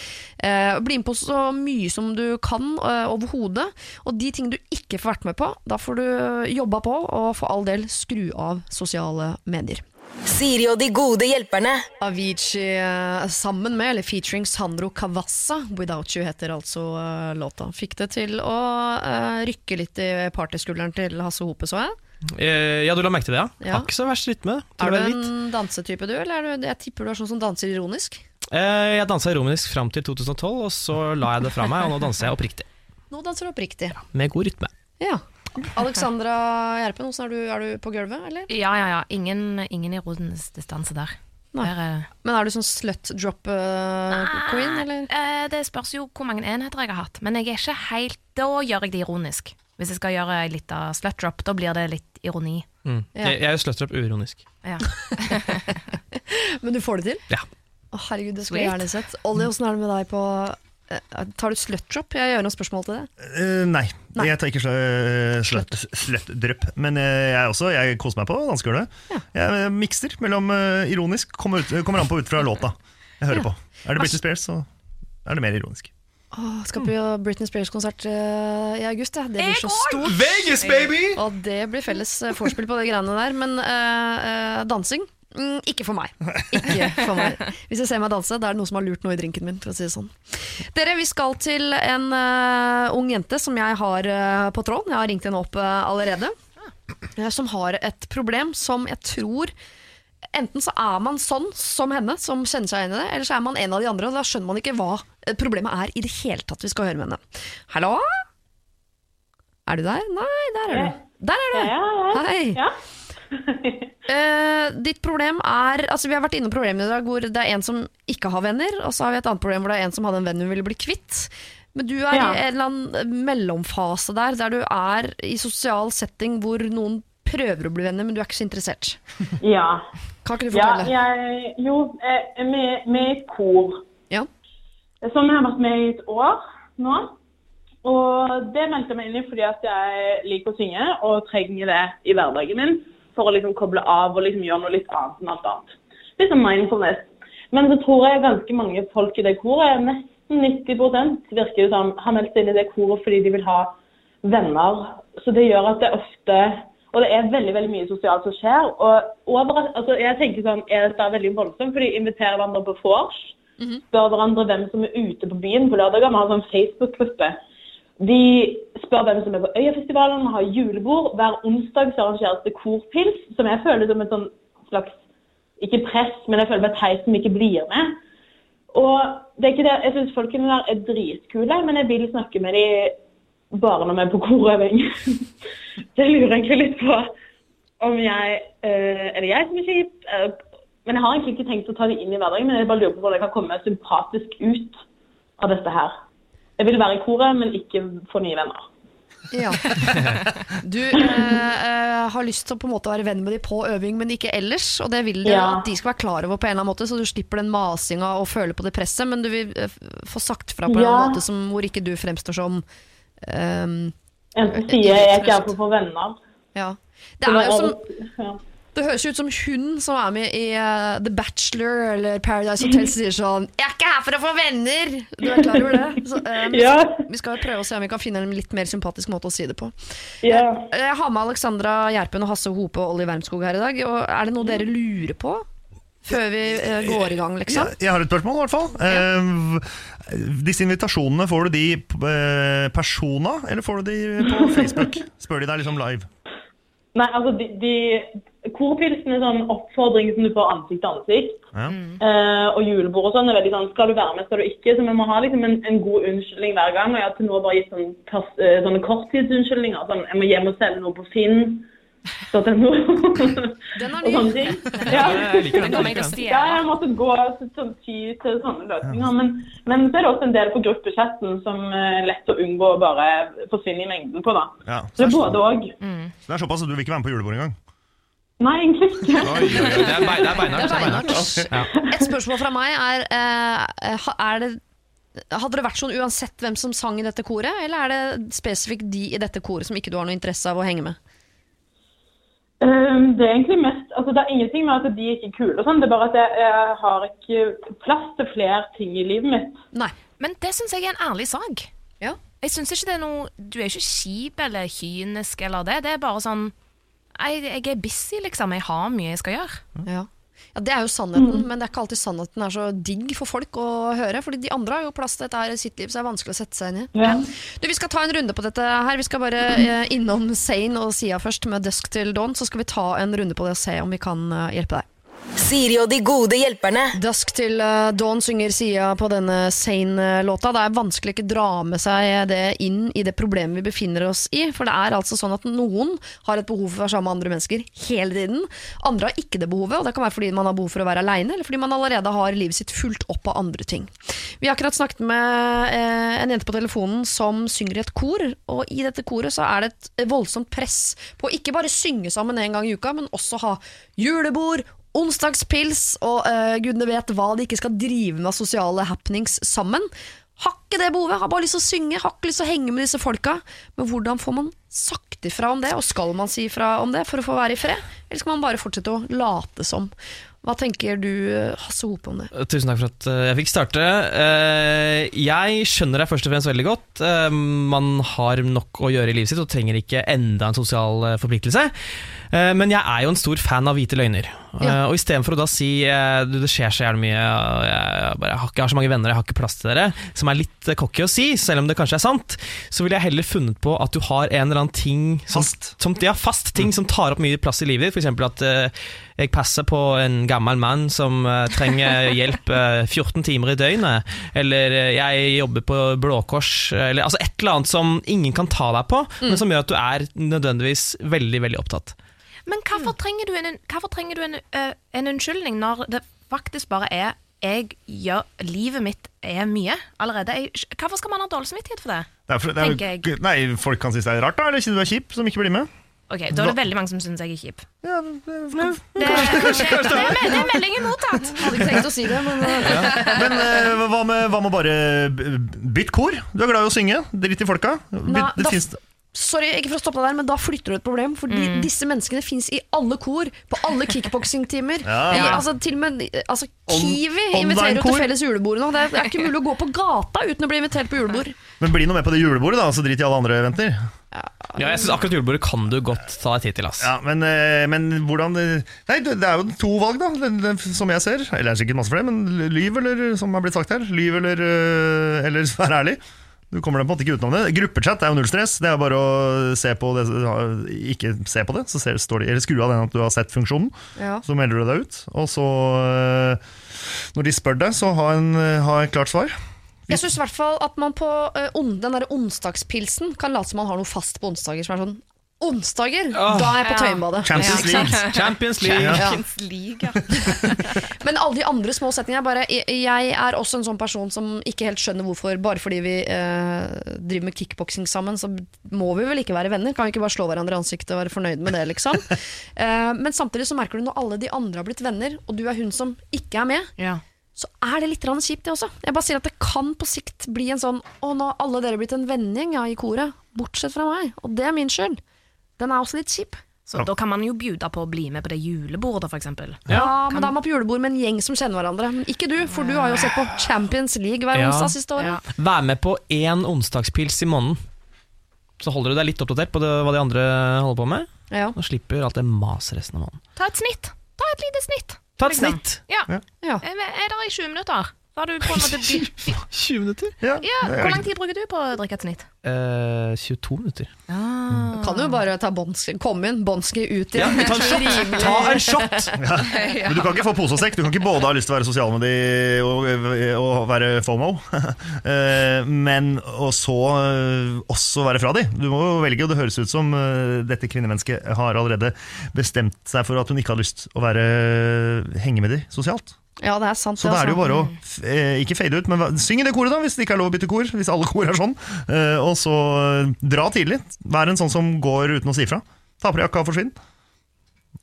Eh, bli med på så mye som du kan eh, overhodet. Og de ting du ikke får vært med på, da får du jobba på, og for all del skru av sosiale medier. Siri og de gode hjelperne. Avicii eh, sammen med, eller featuring Sandro Cavazza, 'Without You' heter altså eh, låta. Fikk det til å eh, rykke litt i partyskulderen til Hasse Hope, så jeg. Eh, Ja, du la merke til det, ja? Ja. Har ikke så verst rytme. til å Er du være hvit. en dansetype, du? Eller er du, jeg tipper du er sånn som danser ironisk. Eh, Jeg dansa ironisk fram til 2012, og så la jeg det fra meg, og nå danser jeg oppriktig. Nå danser du oppriktig. Med god rytme. Ja. Alexandra Gjerpen, er du, er du på gulvet, eller? Ja, ja, ja. Ingen, ingen ironisk distanse der. Nei. Der, eh, Men er du sånn slut drop uh, queen, eller? eh, det spørs jo hvor mange enheter jeg har hatt. Men jeg er ikke helt Da gjør jeg det ironisk. Hvis jeg skal gjøre litt av slut drop, da blir det litt ironi. Mm. Ja. Jeg, jeg er slut drop uironisk. Ja. Men du får det til? Ja. Å, herregud, det skulle jeg gjerne sett. Ollie, åssen er det med deg på Tar du slutdrop? Jeg gjør noen spørsmål til det. Uh, nei. Nei. jeg tar ikke slutdrop. sløtt sløttdrypp. Men eh, jeg også, jeg koser meg på dansegulvet. Jeg eh, mikser mellom eh, ironisk, kommer, ut, kommer an på ut fra låta jeg hører Ja. på. Er det Britney Spears, så er det mer ironisk. Åh, skal på Britney Spears-konsert uh, i august. Ja. Det blir så stort. Vegas, baby! Og det blir felles eh, vorspiel på de greiene der. Men uh, uh, dansing? Mm, ikke for meg. Ikke for meg. Hvis jeg ser meg danse, da er det noe som har lurt noe i drinken min. For å si det sånn. Dere, Vi skal til en uh, ung jente som jeg har uh, på tråden. Jeg har ringt henne opp uh, allerede. som har et problem som jeg tror Enten så er man sånn som henne, som kjenner seg igjen i det, eller så er man en av de andre, og da skjønner man ikke hva problemet er i det hele tatt. Vi skal høre med henne. Hallo? Er du der? Nei, der er du. Der er du! Hei. Ja. Eh, ditt problem er altså Vi har vært innom problemet i dag hvor det er en som ikke har venner, og så har vi et annet problem hvor det er en som hadde en venn hun ville bli kvitt. Men du er Ja. i en eller annen mellomfase der, der du er i sosial setting hvor noen prøver å bli venner, men du er ikke så interessert. ja. Kan ikke du ja fortelle? jeg, jo, vi med, i et kor Ja. som jeg har vært med i et år nå. Og det meldte jeg meg inn i fordi at jeg liker å synge og trenger det i hverdagen min for å liksom koble av og liksom gjøre noe litt annet enn alt annet. Litt sånn mindfulness. Men så tror jeg ganske mange folk i det koret, nesten 90 virker det som, har meldt seg inn i det koret fordi de vil ha venner. Så det gjør at det ofte Og det er veldig veldig mye sosialt som skjer. Og over, altså jeg tenker sånn, Er dette veldig voldsomt? For de inviterer hverandre på vors. Spør hverandre hvem som er ute på byen på lørdager. Vi har en sånn Facebook-gruppe. De spør hvem som er på Øyafestivalen, har julebord. Hver onsdag så arrangeres det korpils, som jeg føler som et sånn slags Ikke press, men jeg føler meg teit som ikke blir med. Og det er ikke det, Jeg syns folkene der er dritkule, men jeg vil snakke med dem bare når vi er på korøving. Så jeg lurer egentlig litt på om jeg eh, Er det jeg som er kjip? Eh, men jeg har egentlig ikke tenkt å ta det inn i hverdagen, men jeg bare lurer på hvordan jeg kan komme sympatisk ut av dette her. Jeg vil være i koret, men ikke få nye venner. Ja. Du eh, eh, har lyst til å på en måte være venn med dem på øving, men ikke ellers. Og det vil du Ja. at de skal være klar over på en eller annen måte, så du slipper den masinga og føle på det presset. Men du vil eh, få sagt fra på en annen Ja. måte som, hvor ikke du fremstår som ehm, Enten sier jeg ikke er for å få venner. Ja. Det er jo som ja. Det høres ut som hun som er med i eh, The Bachelor eller Paradise Hotel sier sånn 'Jeg er ikke her for å få venner!' Du er klar over det? Så, um, Ja. Vi skal prøve å se om vi kan finne en litt mer sympatisk måte å si det på. ja. Jeg har med Alexandra Gjerpen og Hasse Hope og Olli Wermskog her i dag. Og er det noe dere lurer på før vi uh, går i gang, liksom? Jeg, jeg har et spørsmål, i hvert fall. Uh, disse invitasjonene, får du de eh, persona, eller får du de på Facebook? Spør de deg liksom live? Nei, altså de, de Korpilsen er sånn oppfordring som du får ansikt til ansikt. Ja. Eh, og julebord og sånn er veldig sånn Skal du være med, skal du ikke? Så vi må ha liksom en, en god unnskyldning hver gang. Og jeg har til nå bare gitt sånn, pers- eh, sånne korttidsunnskyldninger. Sånn jeg må hjem og selge noe på Finn. .no. Den er og sånne ny. ting. Ja. Den den. jeg Ja, jeg måtte gå sånn, ty til sånne løsninger. Men, men så er det også en del på gruppechatten som er lett å unngå å bare forsvinne i mengden på. da. Ja. Så Så det er er, både òg. så det er såpass at du vil ikke være med på julebord engang? Nei, egentlig ikke. Oi, oi, oi, det er, bei, det er beinhardt. Det er beinhardt. Ja. Et spørsmål fra meg er, eh, ha- er det, Hadde det vært sånn uansett hvem som sang i dette koret, eller er det spesifikt de i dette koret som ikke du har noe interesse av å henge med? Um, det er egentlig mest, altså det er ingenting med at de ikke er kule og sånn, det er bare at jeg, jeg har ikke plass til flere ting i livet mitt. Nei. Men det syns jeg er en ærlig sak. Ja. Jeg synes ikke det er noe Du er ikke kjip eller kynisk eller det. Det er bare sånn Jeg, jeg er busy, liksom. Jeg har mye jeg skal gjøre. Ja. ja, Det er jo sannheten, men det er ikke alltid sannheten er så digg for folk å høre. Fordi de andre har jo plass til dette her i sitt liv, så det er vanskelig å sette seg inn i. Ja. Du, Vi skal ta en runde på dette her. Vi skal bare eh, innom Sane og Sia først, med Dusk til Dawn. Så skal vi ta en runde på det og se om vi kan eh, hjelpe deg. Siri og de gode hjelperne. Dusk til eh, Dawn synger Sia på denne Sane-låta. Det er vanskelig ikke dra med seg det inn i det problemet vi befinner oss i. For det er altså sånn at noen har et behov for å være sammen med andre mennesker hele tiden. Andre har ikke det behovet, og det kan være fordi man har behov for å være aleine, eller fordi man allerede har livet sitt fulgt opp av andre ting. Vi har akkurat snakket med eh, en jente på telefonen som synger i et kor, og i dette koret så er det et voldsomt press på ikke bare synge sammen en gang i uka, men også ha julebord, onsdagspils og uh, gudene vet hva de ikke skal drive med av sosiale happenings sammen. Har ikke det behovet, har bare lyst til å synge, har ikke lyst til å henge med disse folka. Men hvordan får man sagt ifra om det, og skal man si ifra om det for å få være i fred? Eller skal man bare fortsette å late som? Hva tenker du, Hasse Hope, om det? Tusen takk for at eh, jeg fikk starte. Eh, Jeg skjønner deg først og fremst veldig godt. Eh, Man har nok å gjøre i livet sitt og trenger ikke enda en sosial eh, forpliktelse. Eh, Men jeg er jo en stor fan av hvite løgner. Eh, Ja. Og istedenfor å da si eh, du, det skjer så jævlig mye, jeg, bare, jeg, har ikke, jeg har så mange venner, jeg har ikke plass til dere, som er litt eh, cocky å si, selv om det kanskje er sant, så ville jeg heller funnet på at du har en eller annen ting som, Fast. som, ja, fast ting som tar opp mye plass i livet ditt. F.eks. at uh, jeg passer på en gammel mann som uh, trenger hjelp uh, 14 timer i døgnet. Eller eh, jeg jobber på Blå Kors. Eller altså et eller annet som ingen kan ta deg på, men som gjør at du er nødvendigvis veldig veldig opptatt. Men hvorfor trenger du en, hvorfor trenger du en, uh, en unnskyldning når det faktisk bare er jeg gjør, Livet mitt er mye allerede. Jeg, hvorfor skal man ha dårlig samvittighet for det? Det er for, det er, jeg. nei, folk kan synes det er rart, da. Eller synes du er kjip som ikke blir med? Ok, Da er det veldig mange som syns jeg er kjip. Ja, det, Det, det, det, er, det er meldingen mottatt. Hadde ikke tenkt å si det, men ja. Men eh, hva med, hva med bare bytt kor? Du er glad i å synge. Drit i folka. Det da- finnes, Sorry, ikke for å stoppe deg der, men da flytter du et problem. Fordi disse menneskene fins i alle kor, på alle kickboksingtimer. Ja. Altså, til og med altså, On- Kiwi inviterer jo til felles julebord nå. Det er, det er ikke mulig å gå på gata uten å bli invitert på julebord. men bli nå med på det julebordet, da, så drit i alle andre eventer. Ja, jeg synes Akkurat julebordet kan du godt ta deg tid til. ass. Ja, men, eh, men hvordan Nei, det er jo to valg, da, som jeg ser. Eller det er sikkert masse flere, men lyv, eller som har blitt sagt her. Lyv eller, eh, eller vær ærlig. Du kommer deg på en måte ikke utenom det. Gruppechat er jo null stress. Det er bare å se på det, ikke se på det, så ser, står det, eller skru av den at du har sett funksjonen. Ja. Så melder du deg ut. Og så, eh, når de spør deg, så ha, en, ha et klart svar. Jeg syns i hvert fall at man på eh, den der onsdagspilsen kan late som man har noe fast på onsdager. Som er sånn Onsdager! oh, da er jeg på Ja. Tøyenbadet. Champions? League. Champions League. Champions League, ja. Men alle de andre små setningene bare jeg, jeg er også en sånn person som ikke helt skjønner hvorfor Bare fordi vi eh, driver med kickboksing sammen, så må vi vel ikke være venner? Kan vi ikke bare slå hverandre i ansiktet og være fornøyd med det, liksom? Eh, men samtidig så merker du når alle de andre har blitt venner, og du er hun som ikke er med, ja. så er det litt kjipt, det også. Jeg bare sier at det kan på sikt bli en sånn Å, nå har alle dere blitt en vennegjeng ja, i koret, bortsett fra meg. Og det er min skyld. Den er også litt kjip. Så da kan man jo bjuda på å bli med på det julebordet, for eksempel. Ja, men da er man på julebord med en gjeng som kjenner hverandre. Men ikke du, for du har jo sett på Champions League hver Ja. onsdag siste året. Ja. Vær med på én onsdagspils i måneden. Så holder du deg litt oppdatert på det, hva de andre holder på med. Ja. Og slipper alt det maset resten av måneden. Ta et snitt. Ta et lite snitt. Ta et Liksom. snitt! Ja. Ja. Er er dere i 20 minutter? Da har du på en måte 20 minutter? Ja, Ja, Hvor lang tid bruker du på å drikke et snitt? Eh, 22 minutter. Du kan du bare ta Bonski, komme inn, bånske ut Ja, igjen. ta en shot! Ta en shot! Men du kan ikke få pose og sekk. Du kan ikke både ha lyst til å være sosial med de og, og være FOMO, Eh, men og så eh, også være fra de. Du må jo velge, og det høres ut som eh, dette kvinnemennesket har allerede bestemt seg for at hun ikke har lyst å være henge med de sosialt. Ja, det er sant. Så da er det jo altså. bare å eh, ikke fade ut, men syng i det koret, da, hvis det ikke er lov å bytte kor. Hvis alle kor er sånn. Eh, og så eh, dra tidlig. Vær en sånn som går uten å si fra. Ta på deg jakka og forsvinn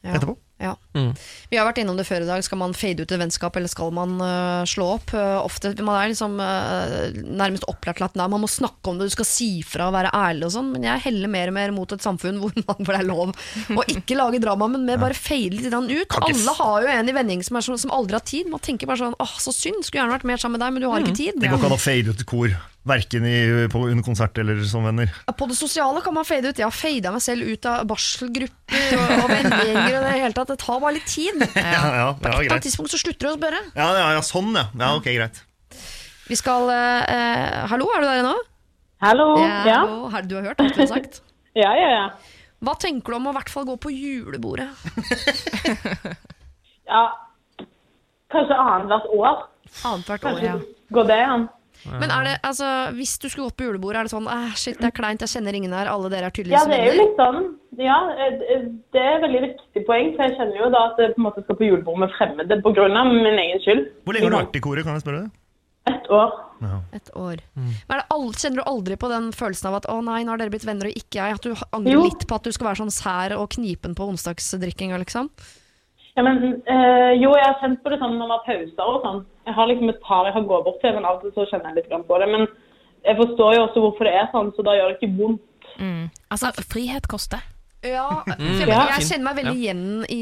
Ja. etterpå. Ja. Mm. Vi har vært innom det før i dag. Skal man fade ut et vennskap, eller skal man uh, slå opp? Uh, ofte, Man er liksom uh, nærmest opplært til at nei, man må snakke om det, du skal si fra og være ærlig og sånn, men jeg heller mer og mer mot et samfunn hvor, man, hvor det er lov å ikke lage drama, men mer bare fade litt ut. Alle har jo en i vending som, som aldri har tid. Man tenker bare sånn åh, så synd, skulle gjerne vært mer sammen med deg, men du har ikke tid. Det går ikke an å fade ut et kor, verken i, på, under konsert eller som venner. På det sosiale kan man fade ut. Jeg har fada meg selv ut av barselgrupper og, og vennegjenger og det hele tatt. Det tar bare litt tid. På Ja, ja, et ja, eller annet greit. tidspunkt så slutter du å spørre. Ja, ja, ja, sånn, ja. ja. Ok, greit. Vi skal eh, eh, Hallo, er du der ennå? Hallo? Ja. hallo. Du har hørt alt vi har sagt? Ja, ja, ja. Hva tenker du om å i hvert fall gå på julebordet? ja. Kanskje annethvert år. Annethvert år, Kanskje ja. går det an. Men er det, altså, hvis du skulle gått på julebordet, er det sånn eh, Shit, det er kleint, jeg kjenner ingen her, alle dere er Ja, det er jo litt sånn. Ja, eh, det er et veldig viktig poeng, for jeg kjenner jo da at jeg på en måte skal på julebord med fremmede av min egen skyld. Hvor lenge har du vært i koret, kan jeg spørre deg? Et år. Et år. Mm. Men er det aldri, kjenner du aldri på den følelsen av at å nei, nå har dere blitt venner og ikke jeg? At du angrer Jo. litt på at du skal være sånn sær og knipen på onsdagsdrikkinga, liksom? Ja, men øh, jo, jeg har kjent på det sånn når man har pauser og sånn. Jeg har liksom et par jeg kan gå bort til, men av og til så kjenner jeg litt på det. Men jeg forstår jo også hvorfor det er sånn, så da gjør det ikke vondt. Altså, frihet koster. Ja, jeg, Ja. jeg kjenner meg veldig igjen i,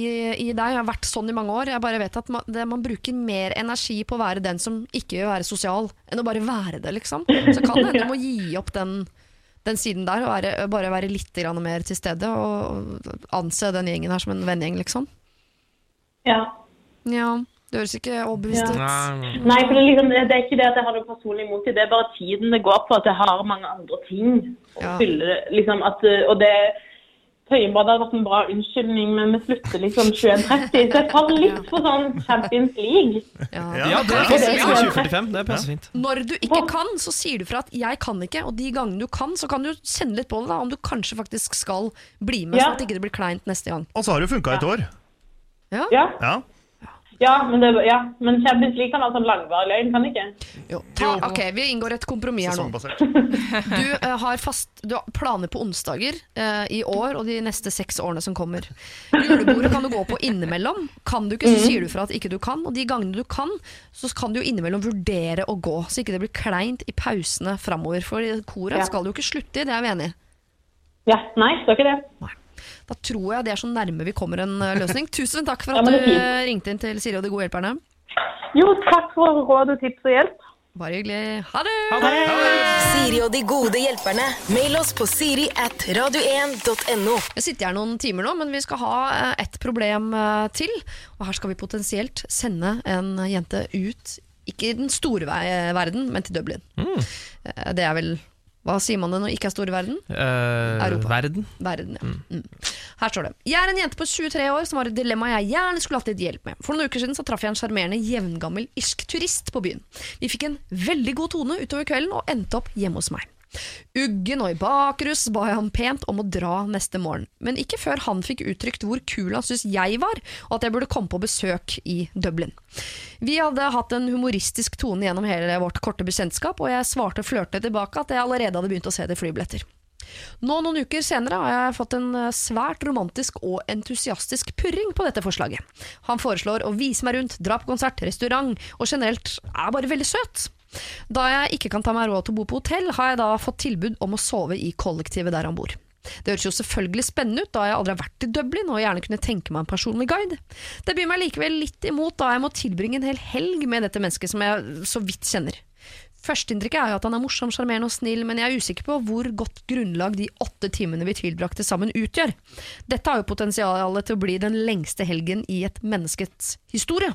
i deg. Jeg har vært sånn i mange år. Jeg bare vet at man, det, man bruker mer energi på å være den som ikke vil være sosial, enn å bare være det, liksom. Så kan det hende du må gi opp den, den siden der og være, bare være litt grann mer til stede og anse den gjengen her som en vennegjeng, liksom. Ja. Ja, det høres ikke overbevist ut. Nei, Nei, for det er, liksom, det er ikke det at jeg har noe personlig imot det. Det er bare tiden det går på, at jeg har mange andre ting å Ja. fylle. Liksom, at, uh, og det Tøyenbadet hadde vært en bra unnskyldning, men vi slutter liksom 21.30. Så jeg faller litt for sånn Champions League. Ja. Ja, det passer er fint. sant. 2045, det passer fint. Når du ikke kan, så sier du fra at 'jeg kan ikke', og de gangene du kan, så kan du kjenne litt på det, da, om du kanskje faktisk skal bli med, Ja. sånn at ikke det blir kleint neste gang. Og så har det jo funka et år. Ja? Ja, Ja. men, det, ja. men Champions League kan være sånn langvarig løgn, kan det ikke? Jo. Ta, ok, vi inngår et kompromiss her nå. Du, uh, har fast, du har planer på onsdager uh, i år og de neste seks årene som kommer. Julebordet kan du gå på innimellom. Kan du ikke, så sier du fra at ikke du kan. Og de gangene du kan, så kan du jo innimellom vurdere å gå, så ikke det blir kleint i pausene framover. For i koret Ja. skal du jo ikke slutte i, det er vi enig i. Ja, nei, det står ikke det. Da tror jeg det er så nærme vi kommer en eh, løsning. Tusen takk for at ja, du eh, ringte inn til Siri og de gode hjelperne. Jo, takk for råd og tips og hjelp. Bare hyggelig. Ha det! Ha det! Siri og de gode hjelperne. Mail oss på siri at radio1.no. Jeg sitter her noen timer nå, men vi skal ha et ett problem eh, til. Og her skal vi potensielt sende en jente ut, ikke i den store verden, men til Dublin. Mm. Det er vel Hva sier man det når ikke er store verden? Uh, Europa. verden. Verden, ja. Mm. Her står det. Jeg er en jente på 23 år som har et dilemma jeg gjerne skulle hatt litt hjelp med. For noen uker siden så traff jeg en sjarmerende jevngammel irsk turist på byen. Vi fikk en veldig god tone utover kvelden og endte opp hjemme hos meg. Uggen og i bakrus ba jeg ham pent om å dra neste morgen, men ikke før han fikk uttrykt hvor kul han syntes jeg var, og at jeg burde komme på besøk i Dublin. Vi hadde hatt en humoristisk tone gjennom hele vårt korte bekjentskap, og jeg svarte flørtende tilbake at jeg allerede hadde begynt å se etter flybilletter. Nå Noen uker senere har jeg fått en eh, svært romantisk og entusiastisk purring på dette forslaget. Han foreslår å vise meg rundt, dra på konsert, restaurant, og generelt er bare veldig søt. Da jeg ikke kan ta meg råd til å bo på hotell, har jeg da fått tilbud om å sove i kollektivet der han bor. Det høres jo selvfølgelig spennende ut, da jeg aldri har vært i Dublin og gjerne kunne tenke meg en personlig guide. Det byr meg likevel litt imot da jeg må tilbringe en hel helg med dette mennesket som jeg så vidt kjenner. Førsteinntrykket er jo at han er morsom, sjarmerende og snill, men jeg er usikker på hvor godt grunnlag de åtte timene vi tilbrakte sammen utgjør. Dette har jo potensialet til å bli den lengste helgen i et menneskets historie.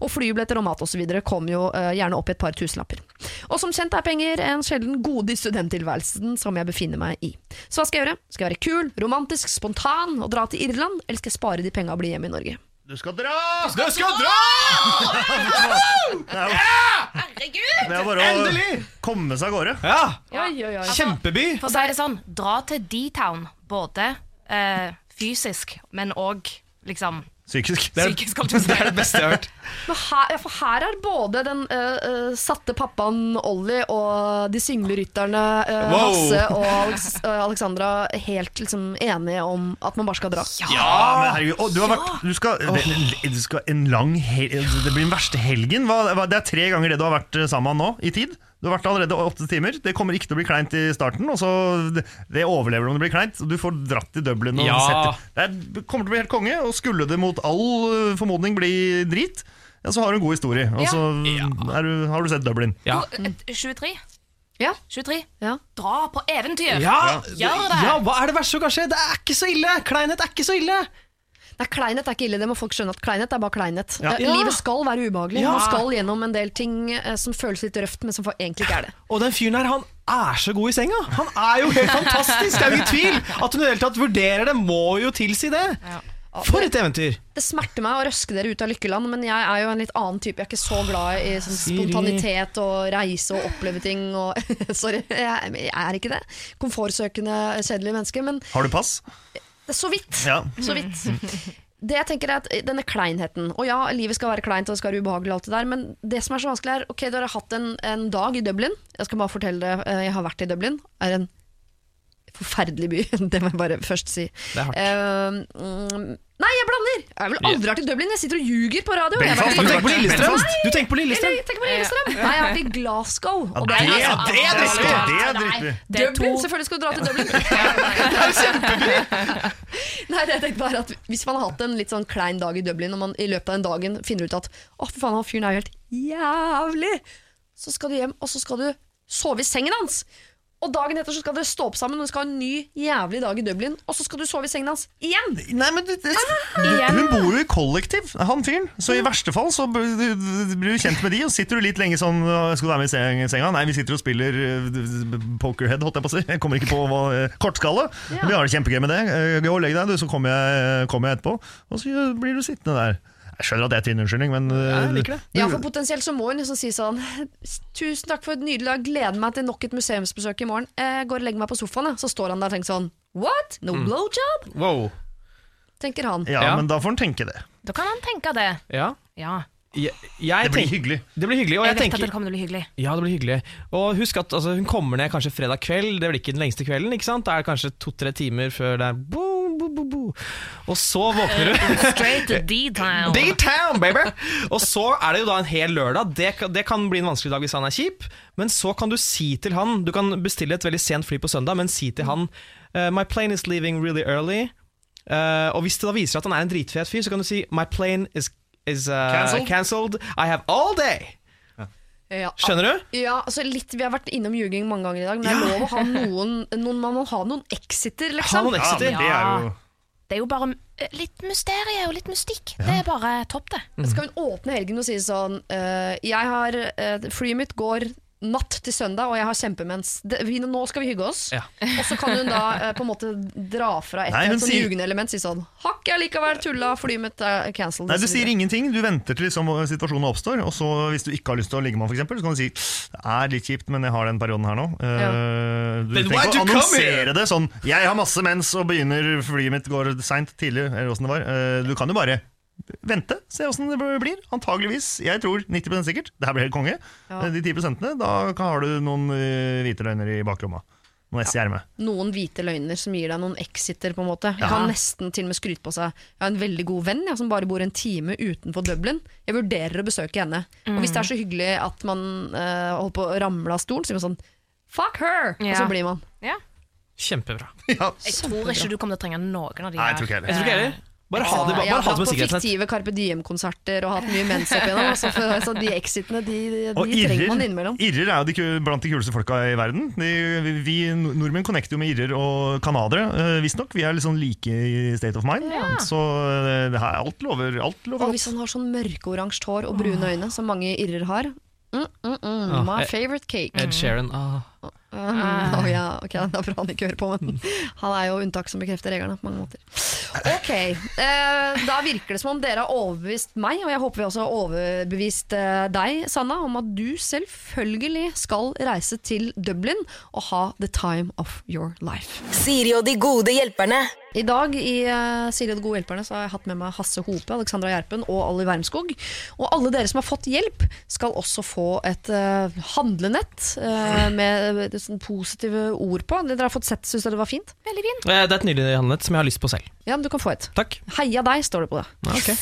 Og flybilletter og mat osv. kommer jo uh, gjerne opp i et par tusenlapper. Og som kjent er penger en sjelden gode i studenttilværelsen som jeg befinner meg i. Så hva skal jeg gjøre? Skal jeg være kul, romantisk, spontan og dra til Irland, eller skal jeg spare de penga og bli hjemme i Norge? Du skal dra! Du skal dra! Det er bare å komme seg av gårde. Ja! Oi, oi, oi. Kjempeby! For å si det sånn, dra til D-Town, både eh, fysisk, men òg liksom Psykisk. Det er, Psykisk, det er det beste jeg har hørt. Men her, ja, for her er både den uh, satte pappaen Ollie og de single rytterne uh, Wow. Hasse og Alex, uh, Alexandra helt liksom enige om at man bare skal dra. Ja, men herregud oh, du, har vært, du, skal, du skal en lang hel, Det blir den verste helgen. Hva, det er tre ganger det du har vært sammen nå i tid. Du har vært allerede åtte timer. Det kommer ikke til å bli kleint i starten. Og så det, det overlever du om det blir kleint. og Du får dratt til Dublin. Og Ja. setter, det er, kommer til å bli helt konge. Og skulle det mot all eh, formodning bli drit, ja, så har du en god historie. Og så er du, har du sett Dublin. Ja. Og, eh, 23. Ja. 23. Ja. Dra på eventyr! Ja, Gjør det! ja, hva er det verste som kan skje? Det er ikke så ille! Kleinhet er ikke så ille! Nei, Kleinhet er ikke ille, det må folk skjønne at kleinhet er bare kleinhet. Ja. Eh, Livet skal være ubehagelig. Ja. Man skal gjennom en del ting eh, som føles litt røft, men som egentlig ikke er det. Og den fyren her, han er så god i senga! Han er jo helt fantastisk! Det er jo ingen tvil! At hun i det hele tatt vurderer det, må jo tilsi det! For et eventyr! Det smerter meg å røske dere ut av lykkeland, men jeg er jo en litt annen type. Jeg er ikke så glad i sånn spontanitet og reise og oppleve ting. Og, sorry, jeg, jeg er ikke det. Komfortsøkende, kjedelig menneske. Men Har du pass? Det er så vidt. Ja. Så vidt. Det jeg tenker er at Denne kleinheten Og ja, livet skal være kleint og det skal være ubehagelig, og alt det der men det som er så vanskelig, er Ok, dere har hatt en, en dag i Dublin. Jeg skal bare fortelle dere, eh, jeg har vært i Dublin. er en forferdelig by. Det må jeg bare først si. Det er hardt. Eh, mm, nei, jeg blander! Jeg har vel aldri vært i Dublin. Jeg sitter og ljuger på radio. Vært Du tenker på Lillestrøm! Du tenker på Lillestrøm! jeg tenker på Lillestrøm. Nei, jeg har vært i Glasgow. Ja, og det, det er- det er drittig! Det er er Dublin, to selvfølgelig skal du dra til Dublin. Nei, det jeg tenkte bare at Hvis man har hatt en litt sånn klein dag i Dublin, og man i løpet av den dagen finner ut at Å, for faen, han fyren er jo helt jævlig, så skal du hjem, og så skal du sove i sengen hans. Og dagen etter så skal dere stå opp sammen, og du skal ha en ny jævlig dag i Dublin, og så skal du sove i sengen hans igjen. Nei, men det, det, Hun bor jo i kollektiv, han fyren. Så i verste fall så blir du, kjent med de, og sitter du litt lenge sånn Skal du være med i senga? Nei, vi sitter og spiller eh, pokerhead, holdt jeg på å si. Jeg kommer ikke på hva Kortskalle. Ja. Vi har det kjempegøy med det. Eh, Gå og legg deg, du, så kommer jeg, kommer jeg etterpå. Og så eh, blir du sittende der. Jeg skjønner at det er tynn unnskyldning, men eh, Ja, jeg liker det. Ja, for Potensielt så må hun liksom si sånn Tusen takk for et nydelig dag, gleder meg til nok et museumsbesøk i morgen. Jeg går og legger meg på sofaen, jeg. så står han der og tenker sånn What? No blowjob? Wow. tenker han. ja, Ja. men da får han tenke det. Da kan han tenke det. Ja. Ja. Jeg, jeg Det blir tenk, hyggelig. Det blir hyggelig, og Jeg jeg vet at det kommer til å bli hyggelig. Ja, det blir hyggelig. Og husk at altså, hun kommer ned kanskje fredag kveld. Det blir ikke den lengste kvelden. ikke sant? Det er kanskje to-tre timer før det er boom, boom, boom, boom. Og så våkner du. Straight to D-town. D-town, baby! Og så er det jo da en hel lørdag. Det, kan- det kan bli en vanskelig dag hvis han er kjip. Men så kan du si til han Du kan bestille et veldig sent fly på søndag, men si til han uh, My plane is leaving really early. Uh, og hvis det da viser at han er en dritfet fyr, så kan du si My plane is, is uh, Cancelled? I have all day. Ja, Skjønner du? Ja, altså litt, Vi har vært innom ljuging mange ganger i dag, men det er lov å ha noen, noen Man må ha noen exiter, Ha noen exiter. Ja, men det er jo Det er jo bare eh, litt mysterie og litt mystikk. Det er bare topp, det. Skal hun åpne helgen og si sånn uh, Jeg har uh, Flyet mitt går natt til søndag, og jeg har kjempemens. Det, vi, nå skal vi hygge oss. Ja. Og så kan hun da eh, på en måte dra fra et, Nei, et sånn sier- jugende element. Si sånn Hakk, jeg likevel tulla, flyet mitt er cancelled. Nei, Du sier ingenting. Du venter til liksom, situasjonen oppstår. Og så hvis du ikke har lyst til å ligge med ham, eksempel, så kan du si det er litt kjipt, men jeg har den perioden her nå. Eh, du Then trenger ikke å annonsere det sånn Jeg har masse mens og begynner flyet mitt går seint tidlig. Eller åssen det var. Uh, du kan jo bare vente, se åssen det blir. Antageligvis. Jeg tror 90% sikkert. Det her blir helt konge. Ja. Eh, De 10% da har du noen eh, hvite løgner i baklomma. Noen S i ermet. Noen hvite løgner som gir deg noen exiter, på en måte. Jeg Kan nesten til og med skryte på seg. Jeg har en veldig god venn jeg, som bare bor en time utenfor Dublin. Jeg vurderer å besøke henne. Og hvis det er så hyggelig at man uh, holder på å ramle av stolen, så blir man sånn Fuck her! Og så blir man. Ja. Kjempebra. Ja. Jeg tror ikke du kommer til å trenge noen av de Nei, jeg tror ikke Jeg tror ikke heller. Bare ha det, jeg bare, har bare ha det dratt på på fiktive Carpe Diem-konserter og hatt mye mens opp igjennom. Altså, for, så de exitene de, de, de trenger man innimellom. irrer er jo de, blant de kuleste folka i verden. De, vi, nordmenn connecter jo med irrer og canadere, uh, visstnok. Vi er litt sånn like i state of mind. Så eh, det her, alt lover alt lover Og hvis han har sånn mørkeoransje hår og brune øyne, som mange irrer har mm, mm, mm, Ah, My eh, favorite cake. Ed Sheeran. Ah. Mm, å ja, ok, Det er bra han ikke hører på, men han er jo unntak som bekrefter reglene på mange måter. Ok, eh, Da virker det som om dere har overbevist meg, og jeg håper vi også har overbevist eh, deg, Sanna, om at du selvfølgelig skal reise til Dublin og ha the time of your life. Siri og de gode hjelperne. I dag i uh, Siri og de gode hjelperne så har jeg hatt med meg Hasse Hope, Alexandra Gjerpen og Olli Wermskog. Og alle dere som har fått hjelp, skal også få et uh, handlenett uh, med sånn positive ord på. Det Dere har fått sett, Syns dere det var fint? Veldig fint. Eh, Det er et nydelig handlenett som jeg har lyst på selv. Ja, men Du kan få et. Takk. Heia deg, står det på det. Ja, okay.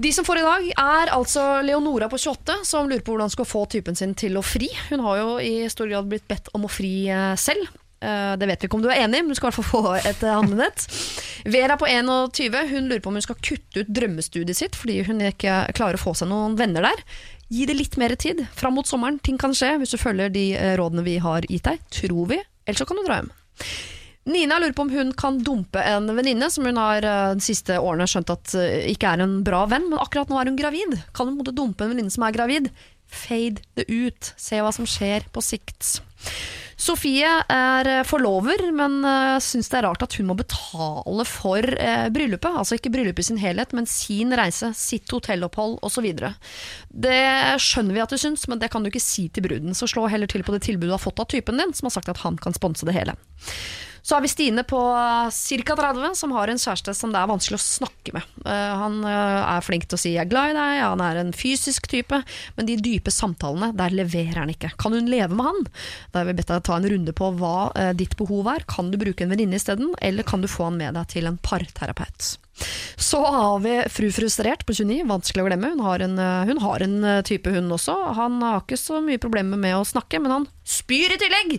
De som får i dag, er altså Leonora på 28, som lurer på hvordan hun skal få typen sin til å fri. Hun har jo i stor grad blitt bedt om å fri eh, selv. Eh, Det vet vi ikke om du er enig, men du skal i hvert fall få et eh, handlenett. Vera på 21 hun lurer på om hun skal kutte ut drømmestudiet sitt fordi hun ikke klarer å få seg noen venner der. Gi det litt mer tid. Fram mot sommeren. Ting kan skje hvis du følger de eh, rådene vi har gitt deg. Tror vi. Ellers så kan du dra hjem. Nina lurer på om hun kan dumpe en venninne som hun har de siste årene skjønt at ikke er en bra venn, men akkurat nå er hun gravid. Kan hun dumpe en venninne som er gravid? Fade det ut. Se hva som skjer på sikt. Sofie er eh, forlover, men uh, syns det er rart at hun må betale for eh, bryllupet. Altså ikke bryllupet i sin helhet, men sin reise, sitt hotellopphold osv. Det skjønner vi at du syns, men det kan du ikke si til bruden. Så slå heller til på det tilbudet du har fått av typen din, som har sagt at han kan sponse det hele. Så har vi Stine på ca. 30, som har en kjæreste som det er vanskelig å snakke med. Eh, han eh, er flink til å si 'jeg er glad i deg', han er en fysisk type, men de dype samtalene, der leverer han ikke. Kan hun leve med han? Da har vi bedt deg ta en runde på hva eh, ditt behov er. Kan du bruke en venninne isteden, eller kan du få han med deg til en parterapeut? Så har vi fru Frustrert på 29, vanskelig å glemme. Hun har en, eh, hun har en eh, type hund også. Han har ikke så mye problemer med å snakke, men han spyr i tillegg!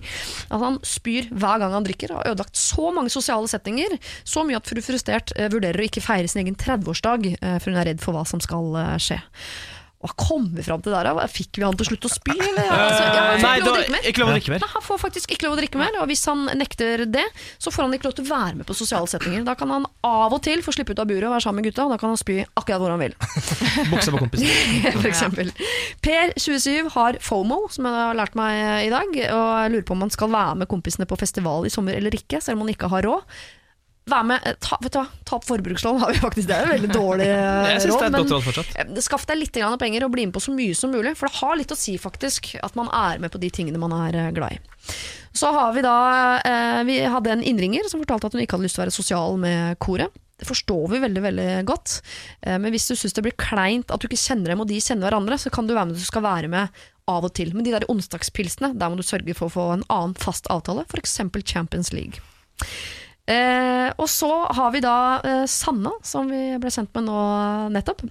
At han spyr hver gang han drikker. Har ødelagt så mange sosiale setninger. Så mye at fru Frustrert eh, vurderer å ikke feire sin egen 30-årsdag, eh, for hun er redd for hva som skal skje. Hva kom vi fram til der? da? Fikk vi han til slutt å spy? Eller? Altså, jeg har ikke lov å drikke mer. ikke lov å drikke mer. Nei, han får faktisk ikke lov å drikke mer, og hvis han nekter det, så får han ikke lov til å være med på sosiale settinger. Da kan han av og til få slippe ut av buret og være sammen med gutta, og da kan han spy akkurat hvor han vil. Buksa på kompisen. For eksempel. Per, 27, har FOMO, som jeg har lært meg i dag, og jeg lurer på om han skal være med kompisene på festival i sommer eller ikke, selv om han ikke har råd. Vær med, eh, ta, vet du hva, ta opp forbrukslån, har vi faktisk, det er veldig dårlig råd. Men- Skaff deg litt penger og bli med på så mye som mulig, for det har litt å si faktisk at man er med på de tingene man er eh, glad i. Så har vi da eh, Vi hadde en innringer som fortalte at hun ikke hadde lyst til å være sosial med koret. Det forstår vi veldig veldig godt, eh, men hvis du syns det blir kleint at du ikke kjenner dem og de kjenner hverandre, så kan du være med du skal være med av og til. Men de der onsdagspilsene, der må du sørge for å få en annen fast avtale, f.eks. Champions League. Eh, og så har vi da eh, Sanna, som vi ble sendt med nå nettopp.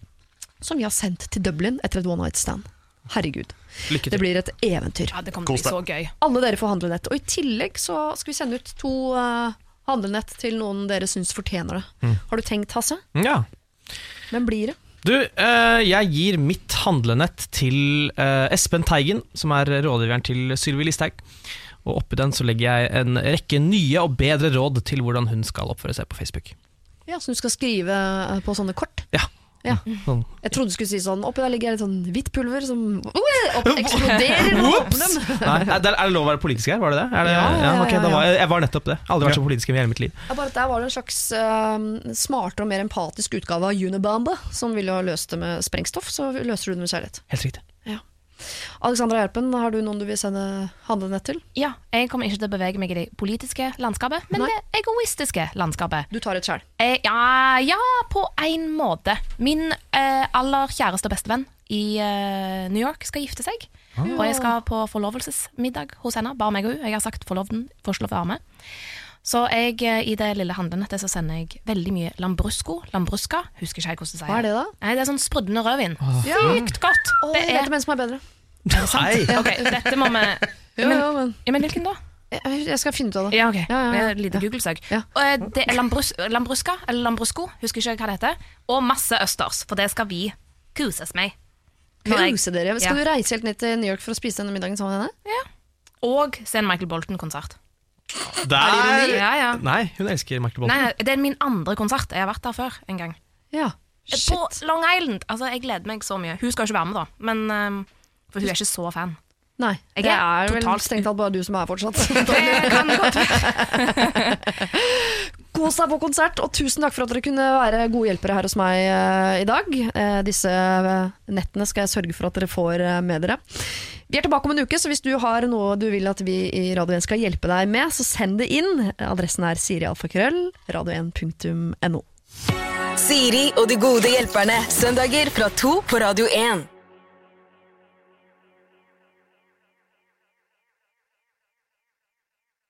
Som vi har sendt til Dublin etter et one night stand. Herregud. Lykke Det blir et eventyr. Ja, det kommer til å bli så gøy. Alle dere får handlenett. Og i tillegg så skal vi sende ut to uh, handlenett til noen dere syns fortjener det. Har du tenkt, Hasse? Ja. Hvem blir det? Du, uh, jeg gir mitt handlenett til uh, Espen Teigen, som er rådgiveren til Sylvi Listhaug. Og oppi den så legger jeg en rekke nye og bedre råd til hvordan hun skal oppføre seg på Facebook. Ja, Så du skal skrive eh, på sånne kort? Ja. Ja. Sånn. Jeg trodde du skulle si sånn Oppi der ligger litt sånn hvitt pulver som Oi, eksploderer. Nei, er det lov å være politisk her? Var det det? Det Ja, ja, da var, jeg, jeg var nettopp det. Aldri vært så politisk i hele mitt liv. Ja, bare at Der var det en slags uh, smartere og mer empatisk utgave av Unibamba, som ville ha løst det med sprengstoff. Så løser du det med kjærlighet. Helt riktig. Alexandra Hjelpen, har du noen du vil sende handlenett til? Ja, jeg kommer ikke til å bevege meg i det politiske landskapet, men Nei. det egoistiske landskapet. Du tar et sjæl. Eh, ja, ja, på en måte. Min eh, aller kjæreste bestevenn i eh, New York skal gifte seg. Og jeg skal på forlovelsesmiddag hos henne. Bare meg og hun. Jeg har sagt forloveden får ikke lov til å være med. Så jeg, eh, i det lille handlenettet så sender jeg veldig mye lambrusco. Lambrusca, husker ikke jeg hvordan det sier. Hva er det da? Nei, det er sånn sprudlende rødvin. Ja. Sykt godt! Oh, det jeg er, vet om en som er bedre. Nei! ok, dette må vi Ja, men, ja, men ja, men hvilken da? jeg, jeg skal finne ut av det. Ja, ok. Ja, ja, ja. Det er lite Ja. Google-søk. Ja. Eh, Det er lambrus, lambruska, eller lambrusco, husker ikke hva det heter. Og masse østers, for det skal vi kuses med. Kuse dere. Skal Ja. du reise helt ned til New York for å spise denne middagen sammen med henne? Og se en Michael Bolton-konsert. Der! Ja, ja. Nei, hun elsker Michael Bolton. Nei, det er min andre konsert. Jeg har vært der før en gang. Ja. På Long Island. Altså, Jeg gleder meg så mye. Hun skal jo ikke være med, da. Men, ehm, for hun er ikke så fan. Nei, Jeg det er er vel totalt- strengt tatt bare du som er fortsatt. Det kan godt. Kos deg på konsert, og tusen takk for at dere kunne være gode hjelpere her hos meg eh, i dag. Eh, disse eh, nettene skal jeg sørge for at dere får med dere. Vi er tilbake om en uke, så hvis du har noe du vil at vi i Radio 1 skal hjelpe deg med, så send det inn. Adressen er sirialfakrøll, radio1.no. Siri og de gode hjelperne. Søndager fra to på Radio 1.